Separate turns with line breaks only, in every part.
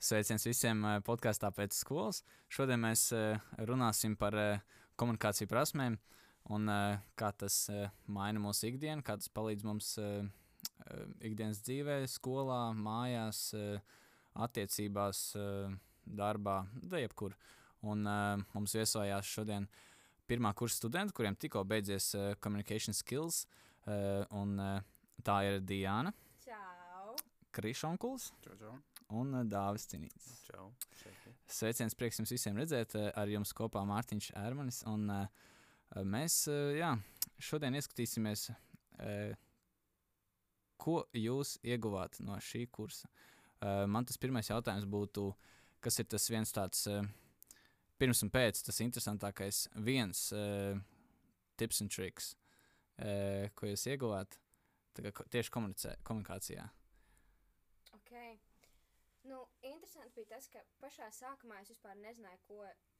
Sveiciens visiem eh, podkāstā pēc skolas. Šodien mēs eh, runāsim par eh, komunikāciju prasmēm un kā tas maina mūsu ikdienu, kā tas palīdz mums ikdienas dzīvē, skolā, mājās, attiecībās, darbā, da jebkur. Un mums viesojās šodien pirmā kursa studenti, kuriem tikko beidzies Communication Skills, un tā ir Diana.
Čau!
Krišonkuls.
Čau, čau
un eh, Dāvis Cinīts.
Čau!
Sveiciens, prieks jums visiem redzēt, eh, ar jums kopā Mārtiņš Ermanis. Un, uh, mēs jā, šodien ieskatīsimies, ko jūs ieguvāt no šī kursa. Man tas pirmais jautājums būtu, kas ir tas viens tāds pirms un pēc, tas interesantākais viens tips un triks, ko jūs ieguvāt tieši komunikācijā.
Nu, interesanti bija tas, ka pašā sākumā es vispār nezināju, ko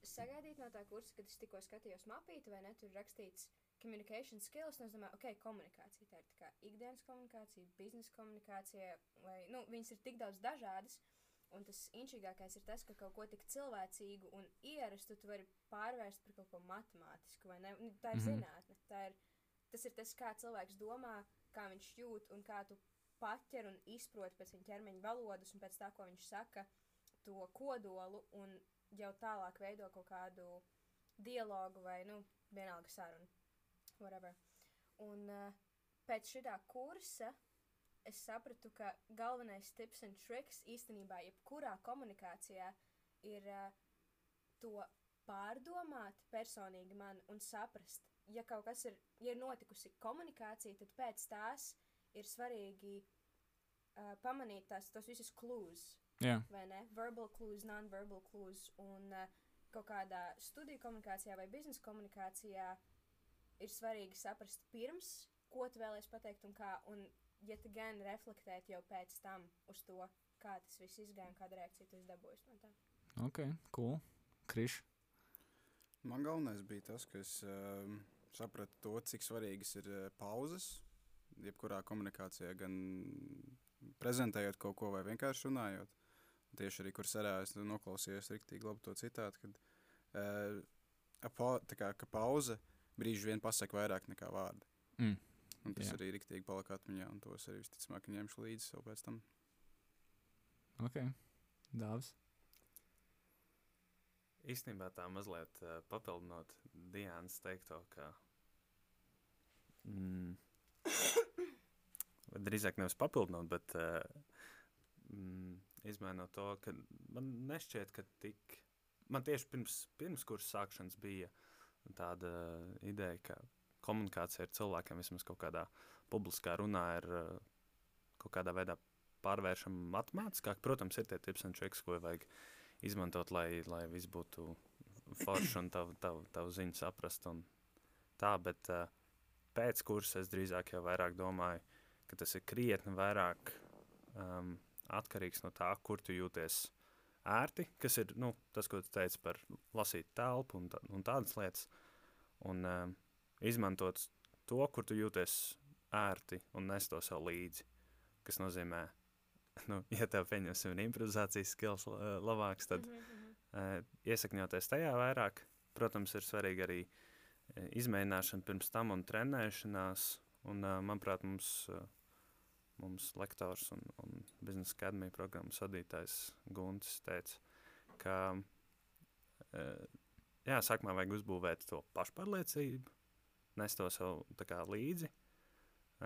sagaidīt no tā kursa, kad es tikko skatījos mapīti, vai ne tur rakstīts communication skills. Es domāju, ok, komunikācija. Tā ir tā kā ikdienas komunikācija, biznesa komunikācija, vai nu, viņas ir tik daudz dažādas. Un tas inčīgākais ir tas, ka kaut ko tik cilvēcīgu un ierastu tu vari pārvērst par kaut ko matemātisku, vai ne? Nu, tā ir mm -hmm. zinātne. Tā ir, tas ir tas, kā cilvēks domā, kā viņš jūt un kā tu paķer un izprot pēc viņa ķermeņa valodas un pēc tā, ko viņš saka, to kodolu un jau tālāk veido kaut kādu dialogu vai, nu, vienalga sarunu. Whatever. Un uh, pēc šī kursa es sapratu, ka galvenais tips un triks īstenībā jebkurā komunikācijā ir uh, to pārdomāt personīgi man un saprast, ja kaut kas ir, ja ir notikusi komunikācija, tad pēc tās ir svarīgi uh, pamanīt tās, tos visus klūzus.
Yeah.
Vai ne? Verbal clues, non-verbal clues. Un uh, kaut kādā studiju komunikācijā vai biznesa komunikācijā ir svarīgi saprast pirms, ko tu vēlēsies pateikt un kā. Un, ja tu gan reflektēt jau pēc tam uz to, kā tas viss izgāja un kāda reakcija tu dabūji no tā.
Ok, cool. Kriš.
Man galvenais bija tas, ka es uh, sapratu to, cik svarīgas ir uh, pauzes jebkurā komunikācijā, gan prezentējot kaut ko vai vienkārši runājot. Tieši arī, kur serā es noklausījos rīktīgi labi to citātu, kad uh, kā, ka pauze brīži vien pasaka vairāk nekā vārdi.
Mm.
Un tas Jā. arī rīktīgi palika atmiņā, un tos arī visticamāk ņemšu līdzi sev pēc tam.
Ok, Dāvs.
Īstenībā tā mazliet uh, papildinot Dienas teikto, ka mm, drīzāk nevis papildinot, bet uh, mm, izmainot to, ka man nešķiet, ka tik, man tieši pirms, pirms kursa sākšanas bija tāda ideja, ka komunikācija ar cilvēkiem vismaz kaut kādā publiskā runā ir uh, kaut kādā veidā pārvēršama matemātiskāk. Protams, ir tie tips un triks, ko vajag izmantot, lai, lai viss būtu forši un tavu, tavu, tavu ziņu saprast tā, bet uh, pēc kursa es drīzāk jau vairāk domāju, ka tas ir krietni vairāk um, atkarīgs no tā, kur tu jūties ērti, kas ir nu, tas, ko tu teici par lasīt telpu un, tā, un tādas lietas, un um, izmantot to, kur tu jūties ērti un nes to sev līdzi, kas nozīmē, nu, ja tev pieņemsim ir improvizācijas skills labāks, tad mm -hmm. uh, iesakņoties tajā vairāk, protams, ir svarīgi arī uh, izmēģināšana pirms tam un trenēšanās, un, uh, manuprāt, mums uh, mums lektors un, un biznesa akadēmija programmas vadītājs Guntis teica, ka e, jā, sākumā vajag uzbūvēt to pašpārliecību, nest to sev kā līdzi,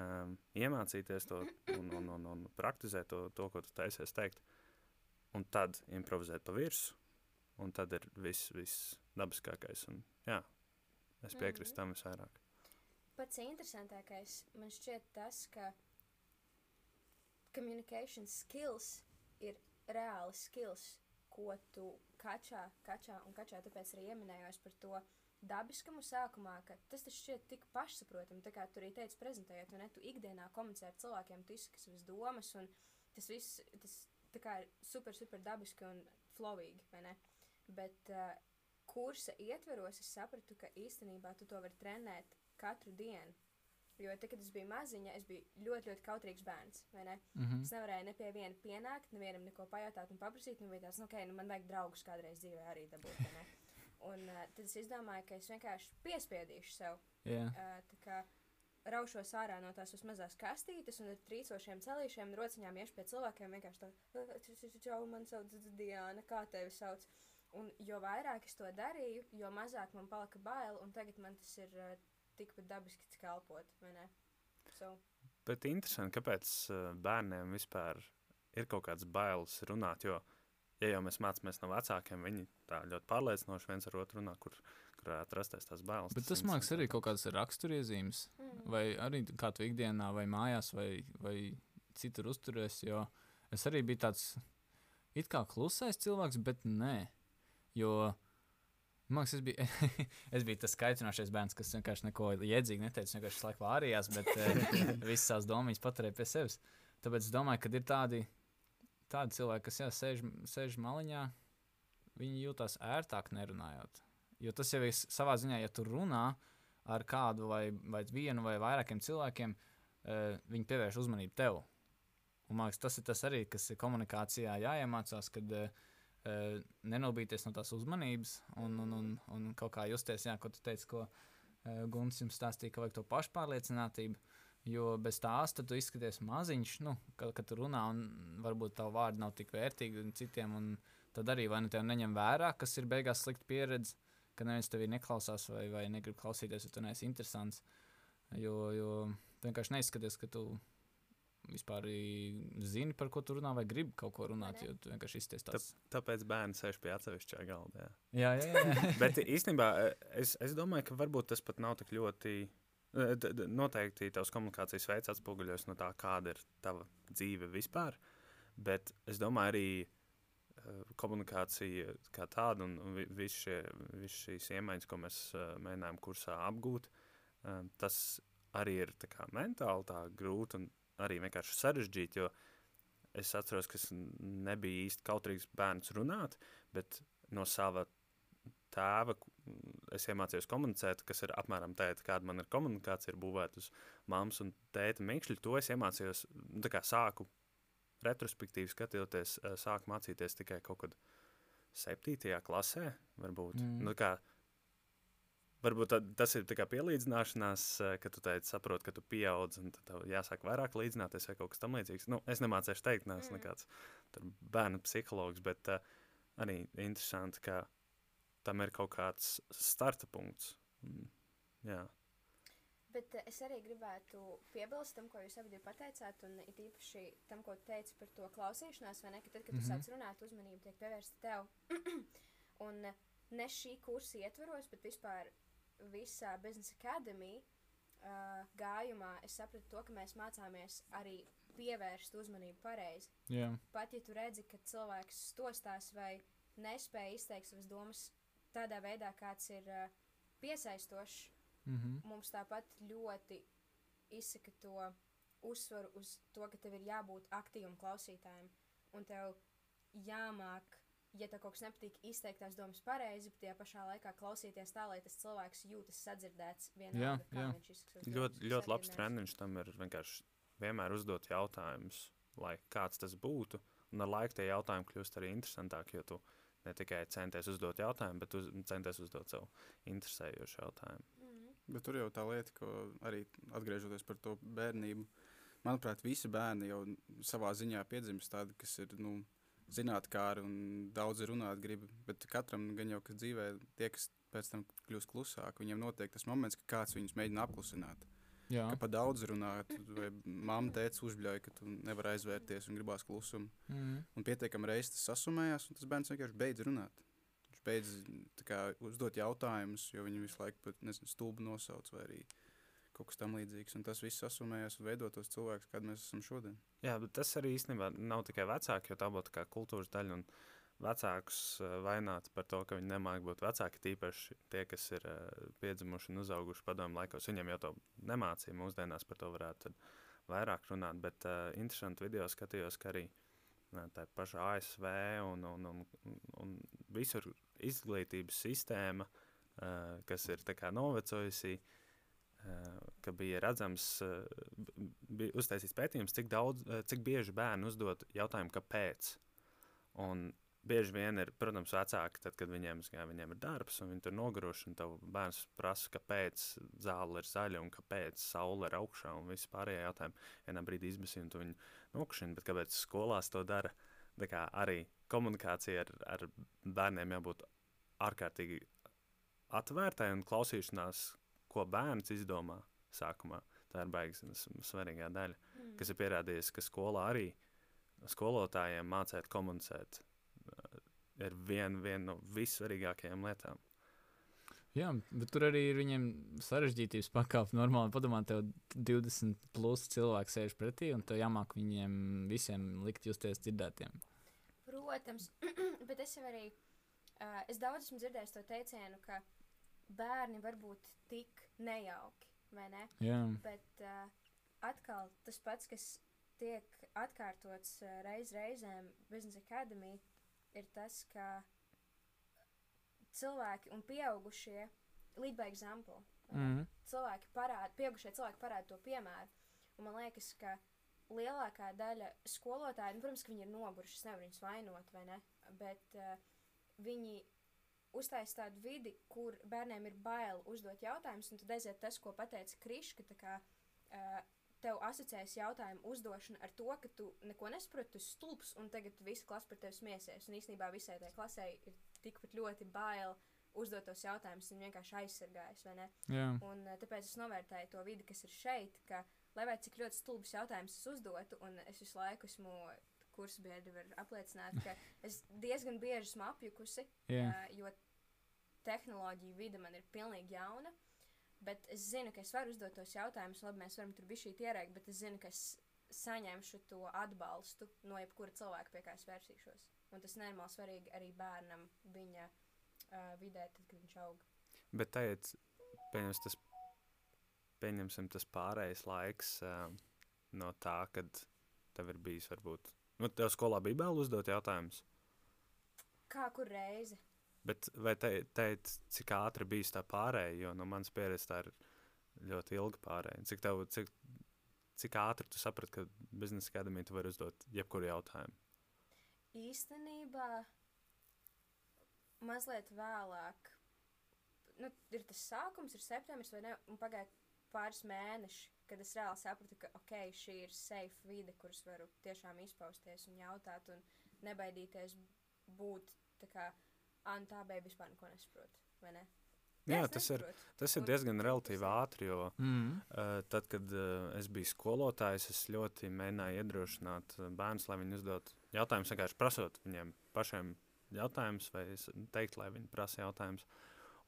um, iemācīties to un, un, un, un praktizēt to, to, ko tu taisies teikt, un tad improvizēt pa virsu, un tad ir viss, viss dabiskākais, un jā, es piekrīstu mm -hmm. tam visvairāk.
Pats interesantākais man šķiet tas, ka communication skills ir reāli skills, ko tu kačā, kačā un kačā tāpēc arī ieminējos par to dabiskumu sākumā, ka tas taču šķiet tik pašsaprotami, tā kā tu arī teici prezentējot, un ne tu ikdienā komunicē ar cilvēkiem, tu izsaki savas domas, un tas viss, tas kā ir super, super dabiski un flowīgi, vai ne? Bet uh, kursa ietveros es sapratu, ka īstenībā tu to vari trenēt katru dienu. Jo, tad, kad es biju maziņa, es biju ļoti, ļoti kautrīgs bērns. ne?
Mm -hmm.
Es nevarēju ne pie viena pienākt, nevienam neko pajautāt un paprasīt. Man bija tāds, nu, ok, nu, man vajag draugus kādreiz dzīvē arī dabūt. Un uh, tad es izdomāju, ka es vienkārši piespiedīšu sev.
Jā,
Uh, kā raušos ārā no tās mazās kastītes un ar trīcošiem celīšiem un rociņām iešu pie cilvēkiem. Vienkārši tā, čau, man sauc Diana, kā tevi sauc. Un jo vairāk es to darīju, jo mazāk man palika bail, un tagad man tas ir uh, tikpat dabiski ne? So,
Bet interesanti, kāpēc uh, bērniem vispār ir kaut kāds bailes runāt. Jo, ja jau mēs mācāmies no vecākiem, viņi tā ļoti pārliecinoši viens ar otru runā, kur, kur varētu rasties tās bailes.
bet tas, man liekas, arī kaut kādas raksturiezīmes.
mm.
Vai arī kā tu ikdienā, vai mājās, vai, vai citur uzturies. Jo es arī biju tāds it kā klusais cilvēks, bet nē. Jo man liekas, es biju, es biju tas skaitinošais bērns, kas vienkārši neko jēdzīgi neteica. Vienkārši visu laiku vārījās, bet eh, visas savas domas paturēja pie sevis. Tāpēc es domāju, ka ir tādi, tādi cilvēki, kas jā, sēž, sēž maliņā, viņi jūtas ērtāk nerunājot. Jo tas jau ir savā ziņā, ja tu runā ar kādu vai, vai vienu vai vairākiem cilvēkiem, uh, viņi pievērš uzmanību tev. Un, man liekas, tas ir tas arī, kas ir komunikācijā jāiemācās, kad uh, nenobīties no tās uzmanības un, un, un, un kaut kā justies, jā, ko tu teici, ko uh, Gunts jums stāstīja, ka vajag to pašpārliecinātību. Jo bez tās tu izskaties maziņš, nu, kad, kad tu runā, un varbūt tavu vārdu nav tik vērtīgi un citiem. Un tad arī vai nu tev neņem vērā, kas ir beigās slikta pieredze, ka neviens tevi neklausās vai, vai negrib klausīties, ja tu neesi interesants. Jo, jo vienkārši neizskaties, ka tu vispār zini, par ko tu runā, vai gribi kaut ko runāt. Jo tu vienkārši izties tāds.
Tāpēc bērni sēž pie atsevišķā galda. Jā.
Jā, jā, jā.
Bet īstenībā eh, es, es domāju, ka varbūt tas pat nav tik ļoti. d- Noteikti tavs komunikācijas veids atspoguļojas no tā, kāda ir tava dzīve vispār. Bet es domāju, arī eh, komunikācija kā tāda un un vi- visi šie, visi šīs iemaņas, ko mēs mēģinājām kursā apgūt, tas arī ir tā kā mentāli tā grūti un arī vienkārši sarežģīti. Jo es atceros, ka es nebiju īsti kautrīgs bērns runāt, bet no sava tēva es iemācījos komunicēt, kas ir apmēram tāda, kāda man ir komunikācija, ir būvēta uz mammas un tēta mīkšļu. To es iemācījos, nu, tā kā sāku retrospektīvi skatoties, sāku mācīties tikai kaut kad septītajā klasē, varbūt.
Mm.
Nu, kā, varbūt tā, tas ir kā pielīdzināšanās, eh, ka tu teici, saproti, ka tu pieaudz un tev jāsāk vairāk līdzināties vai kaut kas tamlīdzīgs. Nu, es nemācīšu teikt, neesmu
Mm.
nekāds bērnu psihologs, bet uh, arī interesanti, ka tam ir kaut kāds starta punkts. Mm, jā,
Bet eh, es arī gribētu piebilst tam, ko jūs abi pateicāt, un it īpaši tam, ko teici par to klausīšanās, vai ne, ka tad, kad tu
Mhm.
sāc runāt, uzmanība tiek pievērsta tev. un ne šī kursa ietvaros, bet vispār visā Business Academy uh, gājumā es sapratu to, ka mēs mācāmies arī pievērst uzmanību pareizi.
jā.
Pat ja tu redzi, ka cilvēks stostās vai nespēja izteikt savas domas tādā veidā, kāds ir uh, piesaistošs,
Mhm.
mums tāpat ļoti izsaka to uzsvaru uz to, ka tev ir jābūt aktīvam klausītājam. Un tev jāmāk, ja tev kaut kas nepatīk, izteikt tās domas pareizi, bet tajā pašā laikā klausīties tā, lai tas cilvēks jūtas sadzirdēts
Jā,
kā
jā.
viņš izsaka. savas domas,
ļoti, ļoti labs treniņš tam ir vienkārši vienmēr uzdot jautājumus, lai kāds tas būtu. Un ar laiku tie jautājumi kļūst arī interesantāki, jo tu ne tikai centies uzdot jautājumu, bet uz, centies uzdot sev interesējošu jautājumu.
Mhm.
Bet tur jau tā lieta, ko arī atgriežoties par to bērnību. Manuprāt, visi bērni jau savā ziņā piedzimst tādi, kas ir nu, zinātnīgi un daudz runāt grib. Bet katram gan jau, kas dzīvē, tie, kas pēc tam kļūst klusāk, viņiem notiek tas moments, ka kāds viņus mēģina apklusināt.
Jā.
Ka pa daudz runā, tu- vai mamma teica uzbļauj, ka tu nevari aizvērties un gribās klusumu.
Mhm.
Un pietiekami reizes tas sasumējās, un tas bērns vienkārši beidz runāt. Viņš beidz kā, uzdot jautājumus, jo viņi visu laiku pat nezinu, stulbi nosauc vai arī kaut kas tamlīdzīgs. Tas viss sasumējās un veido tos cilvēkus, kādi mēs esam šodien.
Jā, bet tas arī īstenībā nav tikai vecāki, jo tā būtu kā kultūras daļa. Un vecākus uh, vainot par to, ka viņi nemāķi būt vecāki, tīpaši tie, kas ir uh, piedzimuši un uzauguši padomu laikos. Viņiem jau to nemācīja. Mūsdienās par to varētu vairāk runāt. Bet uh, interesanti video skatījos, ka arī uh, tā paša ASV un, un, un, un, visur izglītības sistēma, uh, kas ir novecojusi, uh, ka bija redzams, uh, bija uztaisīts pētījums, cik, daudz, uh, cik bieži bērni uzdod jautājumu, kāpēc. Un bieži vien ir, protams, vecāki, tad, kad viņiem, jā, viņiem ir darbs un viņi tur noguruši, un tev bērns prasa, kāpēc zāle ir zaļa un kāpēc saule ir augšā un viss pārējie jautājumi. Vienā brīdī izmisī un tu viņu nokšķini, bet kāpēc skolās to dara? Tā kā arī komunikācija ar, ar bērniem jābūt ārkārtīgi atvērtai un klausīšanās, ko bērns izdomā sākumā. Tā ir baigas svarīgā daļa, mm. kas ir pierādījusi, ka skolā arī skolotājiem mācīt komunicēt uh, ir viena vien no vissvarīgākajām lietām.
Jā, bet tur arī ir viņiem sarežģītības pakāpe. Normāli padomāt, tev 20 plus cilvēki sēž pretī, un tev jāmāk viņiem visiem likt justies dzirdētiem.
Protams, bet es arī, uh, es daudz esmu dzirdējis to teicienu, ka bērni var būt tik nejauki, vai ne?
Jā.
Bet uh, atkal tas pats, kas tiek atkārtots uh, reiz reizēm Business Academy, ir tas, ka cilvēki un pieaugušie lead by example.
Mm -hmm.
Cilvēki parāda, pieaugušie cilvēki parāda to piemēru. Un man liekas, ka lielākā daļa skolotāju, nu, protams, ka viņi ir noguruši, es nevaru viņus vainot, vai ne? Bet uh, viņi uztaisīt tādu vidi, kur bērniem ir bail uzdot jautājumus, un tad aiziet tas, ko pateica Kriška. Kā, uh, tev asociējas jautājumu uzdošana ar to, ka tu neko nesaproti, tu esi stulbs, un tagad visa klase par tevi smiesies. Un īstenībā visai tai klasē ir tikpat ļoti bail uzdot tos jautājumus, un vienkārši aizsargājas. Un, uh, tāpēc es novērtēju to vidi, kas ir šeit, ka, lai vai cik ļoti stulbs jautājums es uzdotu, un es visu laiku esmu kursbiedri var apliecināt, ka es diezgan bieži esmu apjukusi,
yeah.
uh, jo tehnoloģija vide man ir pilnīgi jauna. Bet es zinu, ka es varu uzdot tos jautājumus, labi, mēs varam tur bijis šī ierēkt, bet es zinu, ka es saņemšu to atbalstu no jebkura cilvēka, pie kā es vērsīšos. Un tas ir normāli svarīgi arī bērnam viņa uh, vidē, tad, kad viņš aug.
Bet tagad, pieņems tas, pieņemsim tas pārējais laiks uh, no tā, kad tev ir bijis varbūt, nu, tev skolā bija vēl uzdot jautājumus?
Kā kur reizi?
Bet vai te, cik ātri bija tā pārējai, jo no manas pieredzes tā ir ļoti ilga pārējai. Cik, tev, cik, cik ātri tu saprati, ka biznesa akadēmija tu vari uzdot jebkuru jautājumu?
Īstenībā mazliet vēlāk. Nu, ir tas sākums, ir septembris, vai ne? Pagāja pāris mēneši, kad es reāli sapratu, ka ok, šī ir safe vide, kuras varu tiešām izpausties un jautāt, un nebaidīties būt tā kā Anu tā bija vispār neko nesaprot. Ne?
Jā, Jā tas, ir, tas ir diezgan relatīvi ātri. Jo,
mm.
uh, tad, kad uh, es biju skolotājs, es ļoti mēģināju iedrošināt bērnus, lai viņi uzdod jautājumus, vienkārši prasot viņiem pašiem jautājumus, vai teikt, lai viņi prasa jautājumus.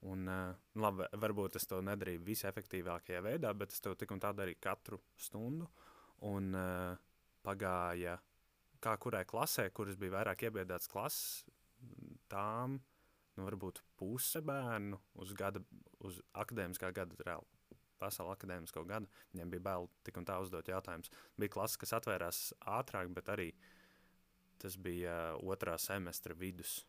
Un, uh, labi, varbūt es to nedarīju visefektīvākajā veidā, bet es to tik un tā darīju katru stundu. Un uh, pagāja, kā kurai klasē, kuras bija vairāk iebiedētas klases, tām nu, varbūt puse bērnu uz, gada, uz akadēmiskā gada reāli. Pasaules akadēmisko gadu viņiem bija bail tik un tā uzdot jautājumus. Bija klases, kas atvērās ātrāk, bet arī tas bija otrā semestra vidus.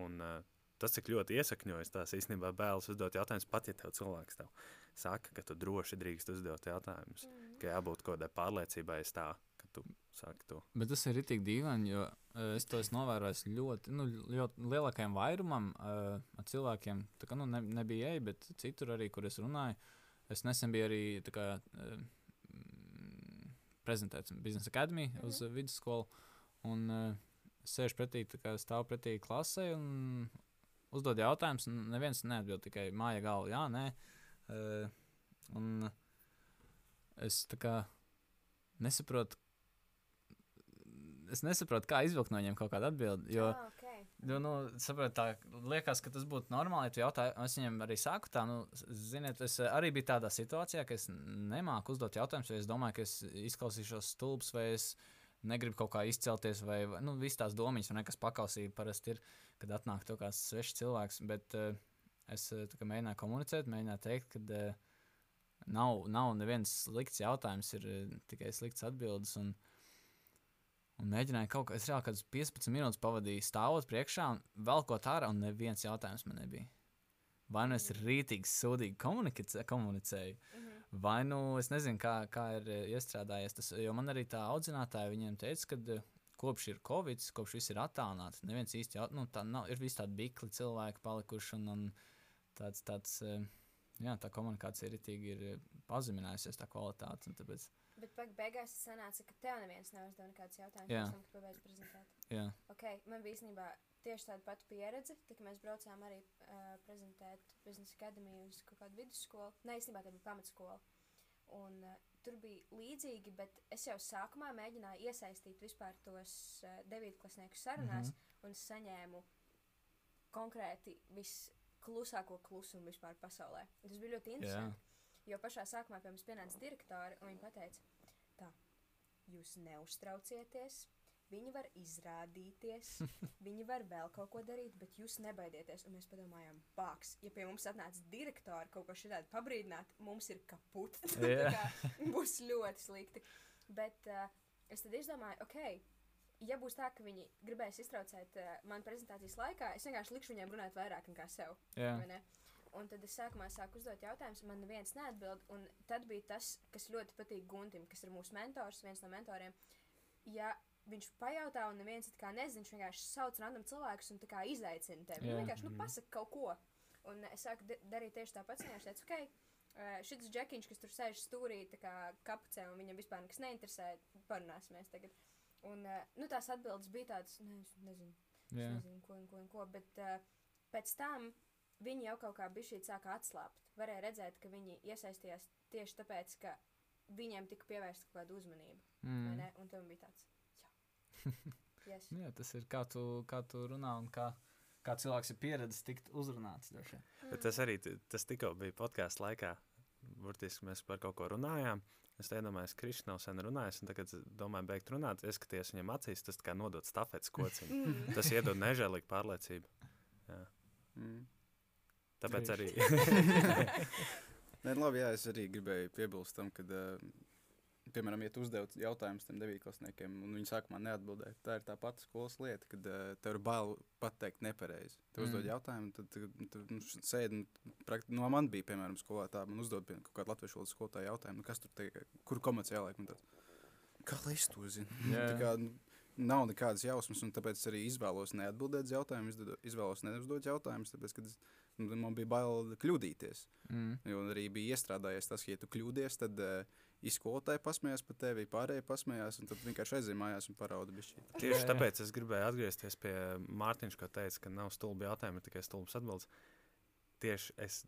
Un, uh, tas, cik ļoti iesakņojas, tās īstenībā bailes uzdot jautājumus, pat ja tev cilvēks tev saka, ka tu droši drīkst uzdot jautājumus, mm. ka jābūt kaut kādai pārliecībai, tā, ka tu saki to.
Bet tas ir tik dīvaini, jo uh, es to esmu novērojis ļoti, nu, ļoti lielākajam vairumam uh, cilvēkiem. Tā kā nu, ne, nebija ej, bet citur arī, kur es runāju. Es nesen biju arī kā, uh, prezentēts Biznesa akadēmijā mm -hmm. uz uh, vidusskolu. Un uh, sēž pretī, kā stāv pretī klasē un uzdod jautājumus. Neviens neatbild tikai māja galva, jā, nē. Uh, un es tā kā nesaprotu, es nesaprotu, kā izvilkt no viņiem kaut kādu atbildi. Jo,
oh, okay.
jo nu, saprot, tā liekas, ka tas būtu normāli. Ja jautā, es viņiem arī saku, tā, nu, ziniet, es arī biju tādā situācijā, ka es nemāku uzdot jautājumus, vai es domāju, ka es izklausīšos stulbs, vai es negribu kaut kā izcelties, vai nu, visas tās domas, kas pakausīja parasti ir, kad atnāk kaut kāds svešs cilvēks. Bet uh, es uh, mēģināju komunicēt, mēģināju teikt, ka uh, nav, nav neviens slikts jautājums, ir uh, tikai slikts atbildes. Un, Un mēģināju kaut kā, es reāli kādas 15 minūtes pavadīju stāvot priekšā un vēl ko tādu, un neviens jautājums man nebija. vai nu es rītīgi sūdīgi komunicē, komunicēju,
Mhm.
Vai nu es nezinu, kā, kā ir eh, iestrādājies tas. Jo man arī tā audzinātāja viņiem teica, ka eh, kopš ir covid, kopš viss ir attālināts, neviens īsti jau, nu, tā nav, ir visi tādi bikli cilvēki palikuši un, un tāds, tāds, eh, jā, tā komunikācija ir eh, pazeminājusies, tā kvalitāte. un Tāpēc,
Bet beig- beigās tas sanāca, ka tev neviens neuzdeva nekādus jautājumus,
Jā.
tam, kad pabeidz prezentēt.
jā,
Okay, man bija īstenībā tieši tāda pati pieredze, tā, ka mēs braucām arī uh, prezentēt biznesa akadēmiju uz kaut kādu vidusskolu. Nē, īstenībā tā bija pamatskola. Un, uh, tur bija līdzīgi, bet es jau sākumā mēģināju iesaistīt vispār tos uh, devītklasnieku sarunās, mm -hmm. un saņēmu konkrēti visklusāko klusumu vispār pasaulē. Un tas bija ļoti interesanti. Jo pašā sākumā pie mums pienāca direktori un viņi teica, jūs neuztraucieties. Viņi var izrādīties, viņi var vēl kaut ko darīt, bet jūs nebaidieties. Un mēs padomājām, bāks, ja pie mums atnāca direktori kaut ko šādu pabrīdināt, mums ir kaput. Kā būs ļoti slikti. Bet uh, es tad izdomāju, ok, ja būs tā, ka viņi gribēs iztraucēt uh, manu prezentācijas laikā, es vienkārši likšu viņiem runāt vairāk nekā sev.
jā.
vai? Un tad es sākumā sāku uzdot jautājumus, un man neviens neatbild. Un tad bija tas, kas ļoti patīk Guntim, kas ir mūsu mentors, viens no mentoriem. Ja viņš pajautā, un neviens it kā nezina, viņš vienkārši sauc random cilvēkus un tā izaicina tevi. Viņš vienkārši nu, pasaka kaut ko. Un es sāku da- darīt tieši tāpat. Viņš teica, ok, uh, šis džekiņš, kas tur sēž stūrī, tā kā kapucē, un viņam vispār nekas neinteresē, parunāsimies tagad. Un uh, nu, tās atbildes bija tādas, ne, es nezinu. Es
jā.
nezinu, ko un ko, un ko bet uh, pēc tam viņi jau kaut kā bija šī sāka atslābt. Varēja redzēt, ka viņi iesaistījās tieši tāpēc, ka viņiem tika pievērsta kaut kāda uzmanība. Mm.
Mm.
Un tam bija tāds, jā, yes.
Nu Jā, tas ir kā tu, kā tu runā un kā, kā cilvēks ir pieredzējis tikt uzrunāts. vien.
Bet tas arī tas tikko bija podkāstu laikā. Burtiski mēs par kaut ko runājām. Es iedomājos, ka Krišs nav sen runājis, un tagad es domāju, beigt runāt. Es skaties viņam acīs, tas kā nodot stafetes kociņu.
Mm.
Tas iedod nežēlīgu pārliecību. Jā.
Mm.
Tāpēc arī.
Nē, labi, jā, es arī gribēju piebilst tam, ka, uh, piemēram, ja tu uzdevi jautājumus tam devītklasniekiem, un viņi sākumā neatbildēja, tā ir tā pati skolas lieta, kad uh, tev ir bail pateikt nepareizi. Tu
Mm.
uzdod jautājumu, tad tu, tu nu, š- sēdi. un prakt- No man bija, piemēram, skolā tā, man uzdod pie- kaut kādu latviešu valodas skolotāju jautājumu, nu, kas tur tiek, kur komerciāli jāliek. un tāds, Kā lai es to zinu?
Jā.
Tā kā, nu, Nav nekādas jausmas, un tāpēc arī izvēlos neatbildēt uz jautājumu. Izvēlos neuzdot jautājumus, tāpēc, ka es- nu, man bija bail kļūdīties.
Mm.
Jo arī bija iestrādājies tas, ka, ja tu kļūdies, tad uh, izskolotāji pasmējās par tevi, pārējie pasmējās, un tad vienkārši aizēja mājās un parauda bišķi.
Tieši tāpēc es gribēju atgriezties pie Mārtiņš, ko teica, ka nav stulbi jautājumi, tikai stulbas atbildes. Tieši es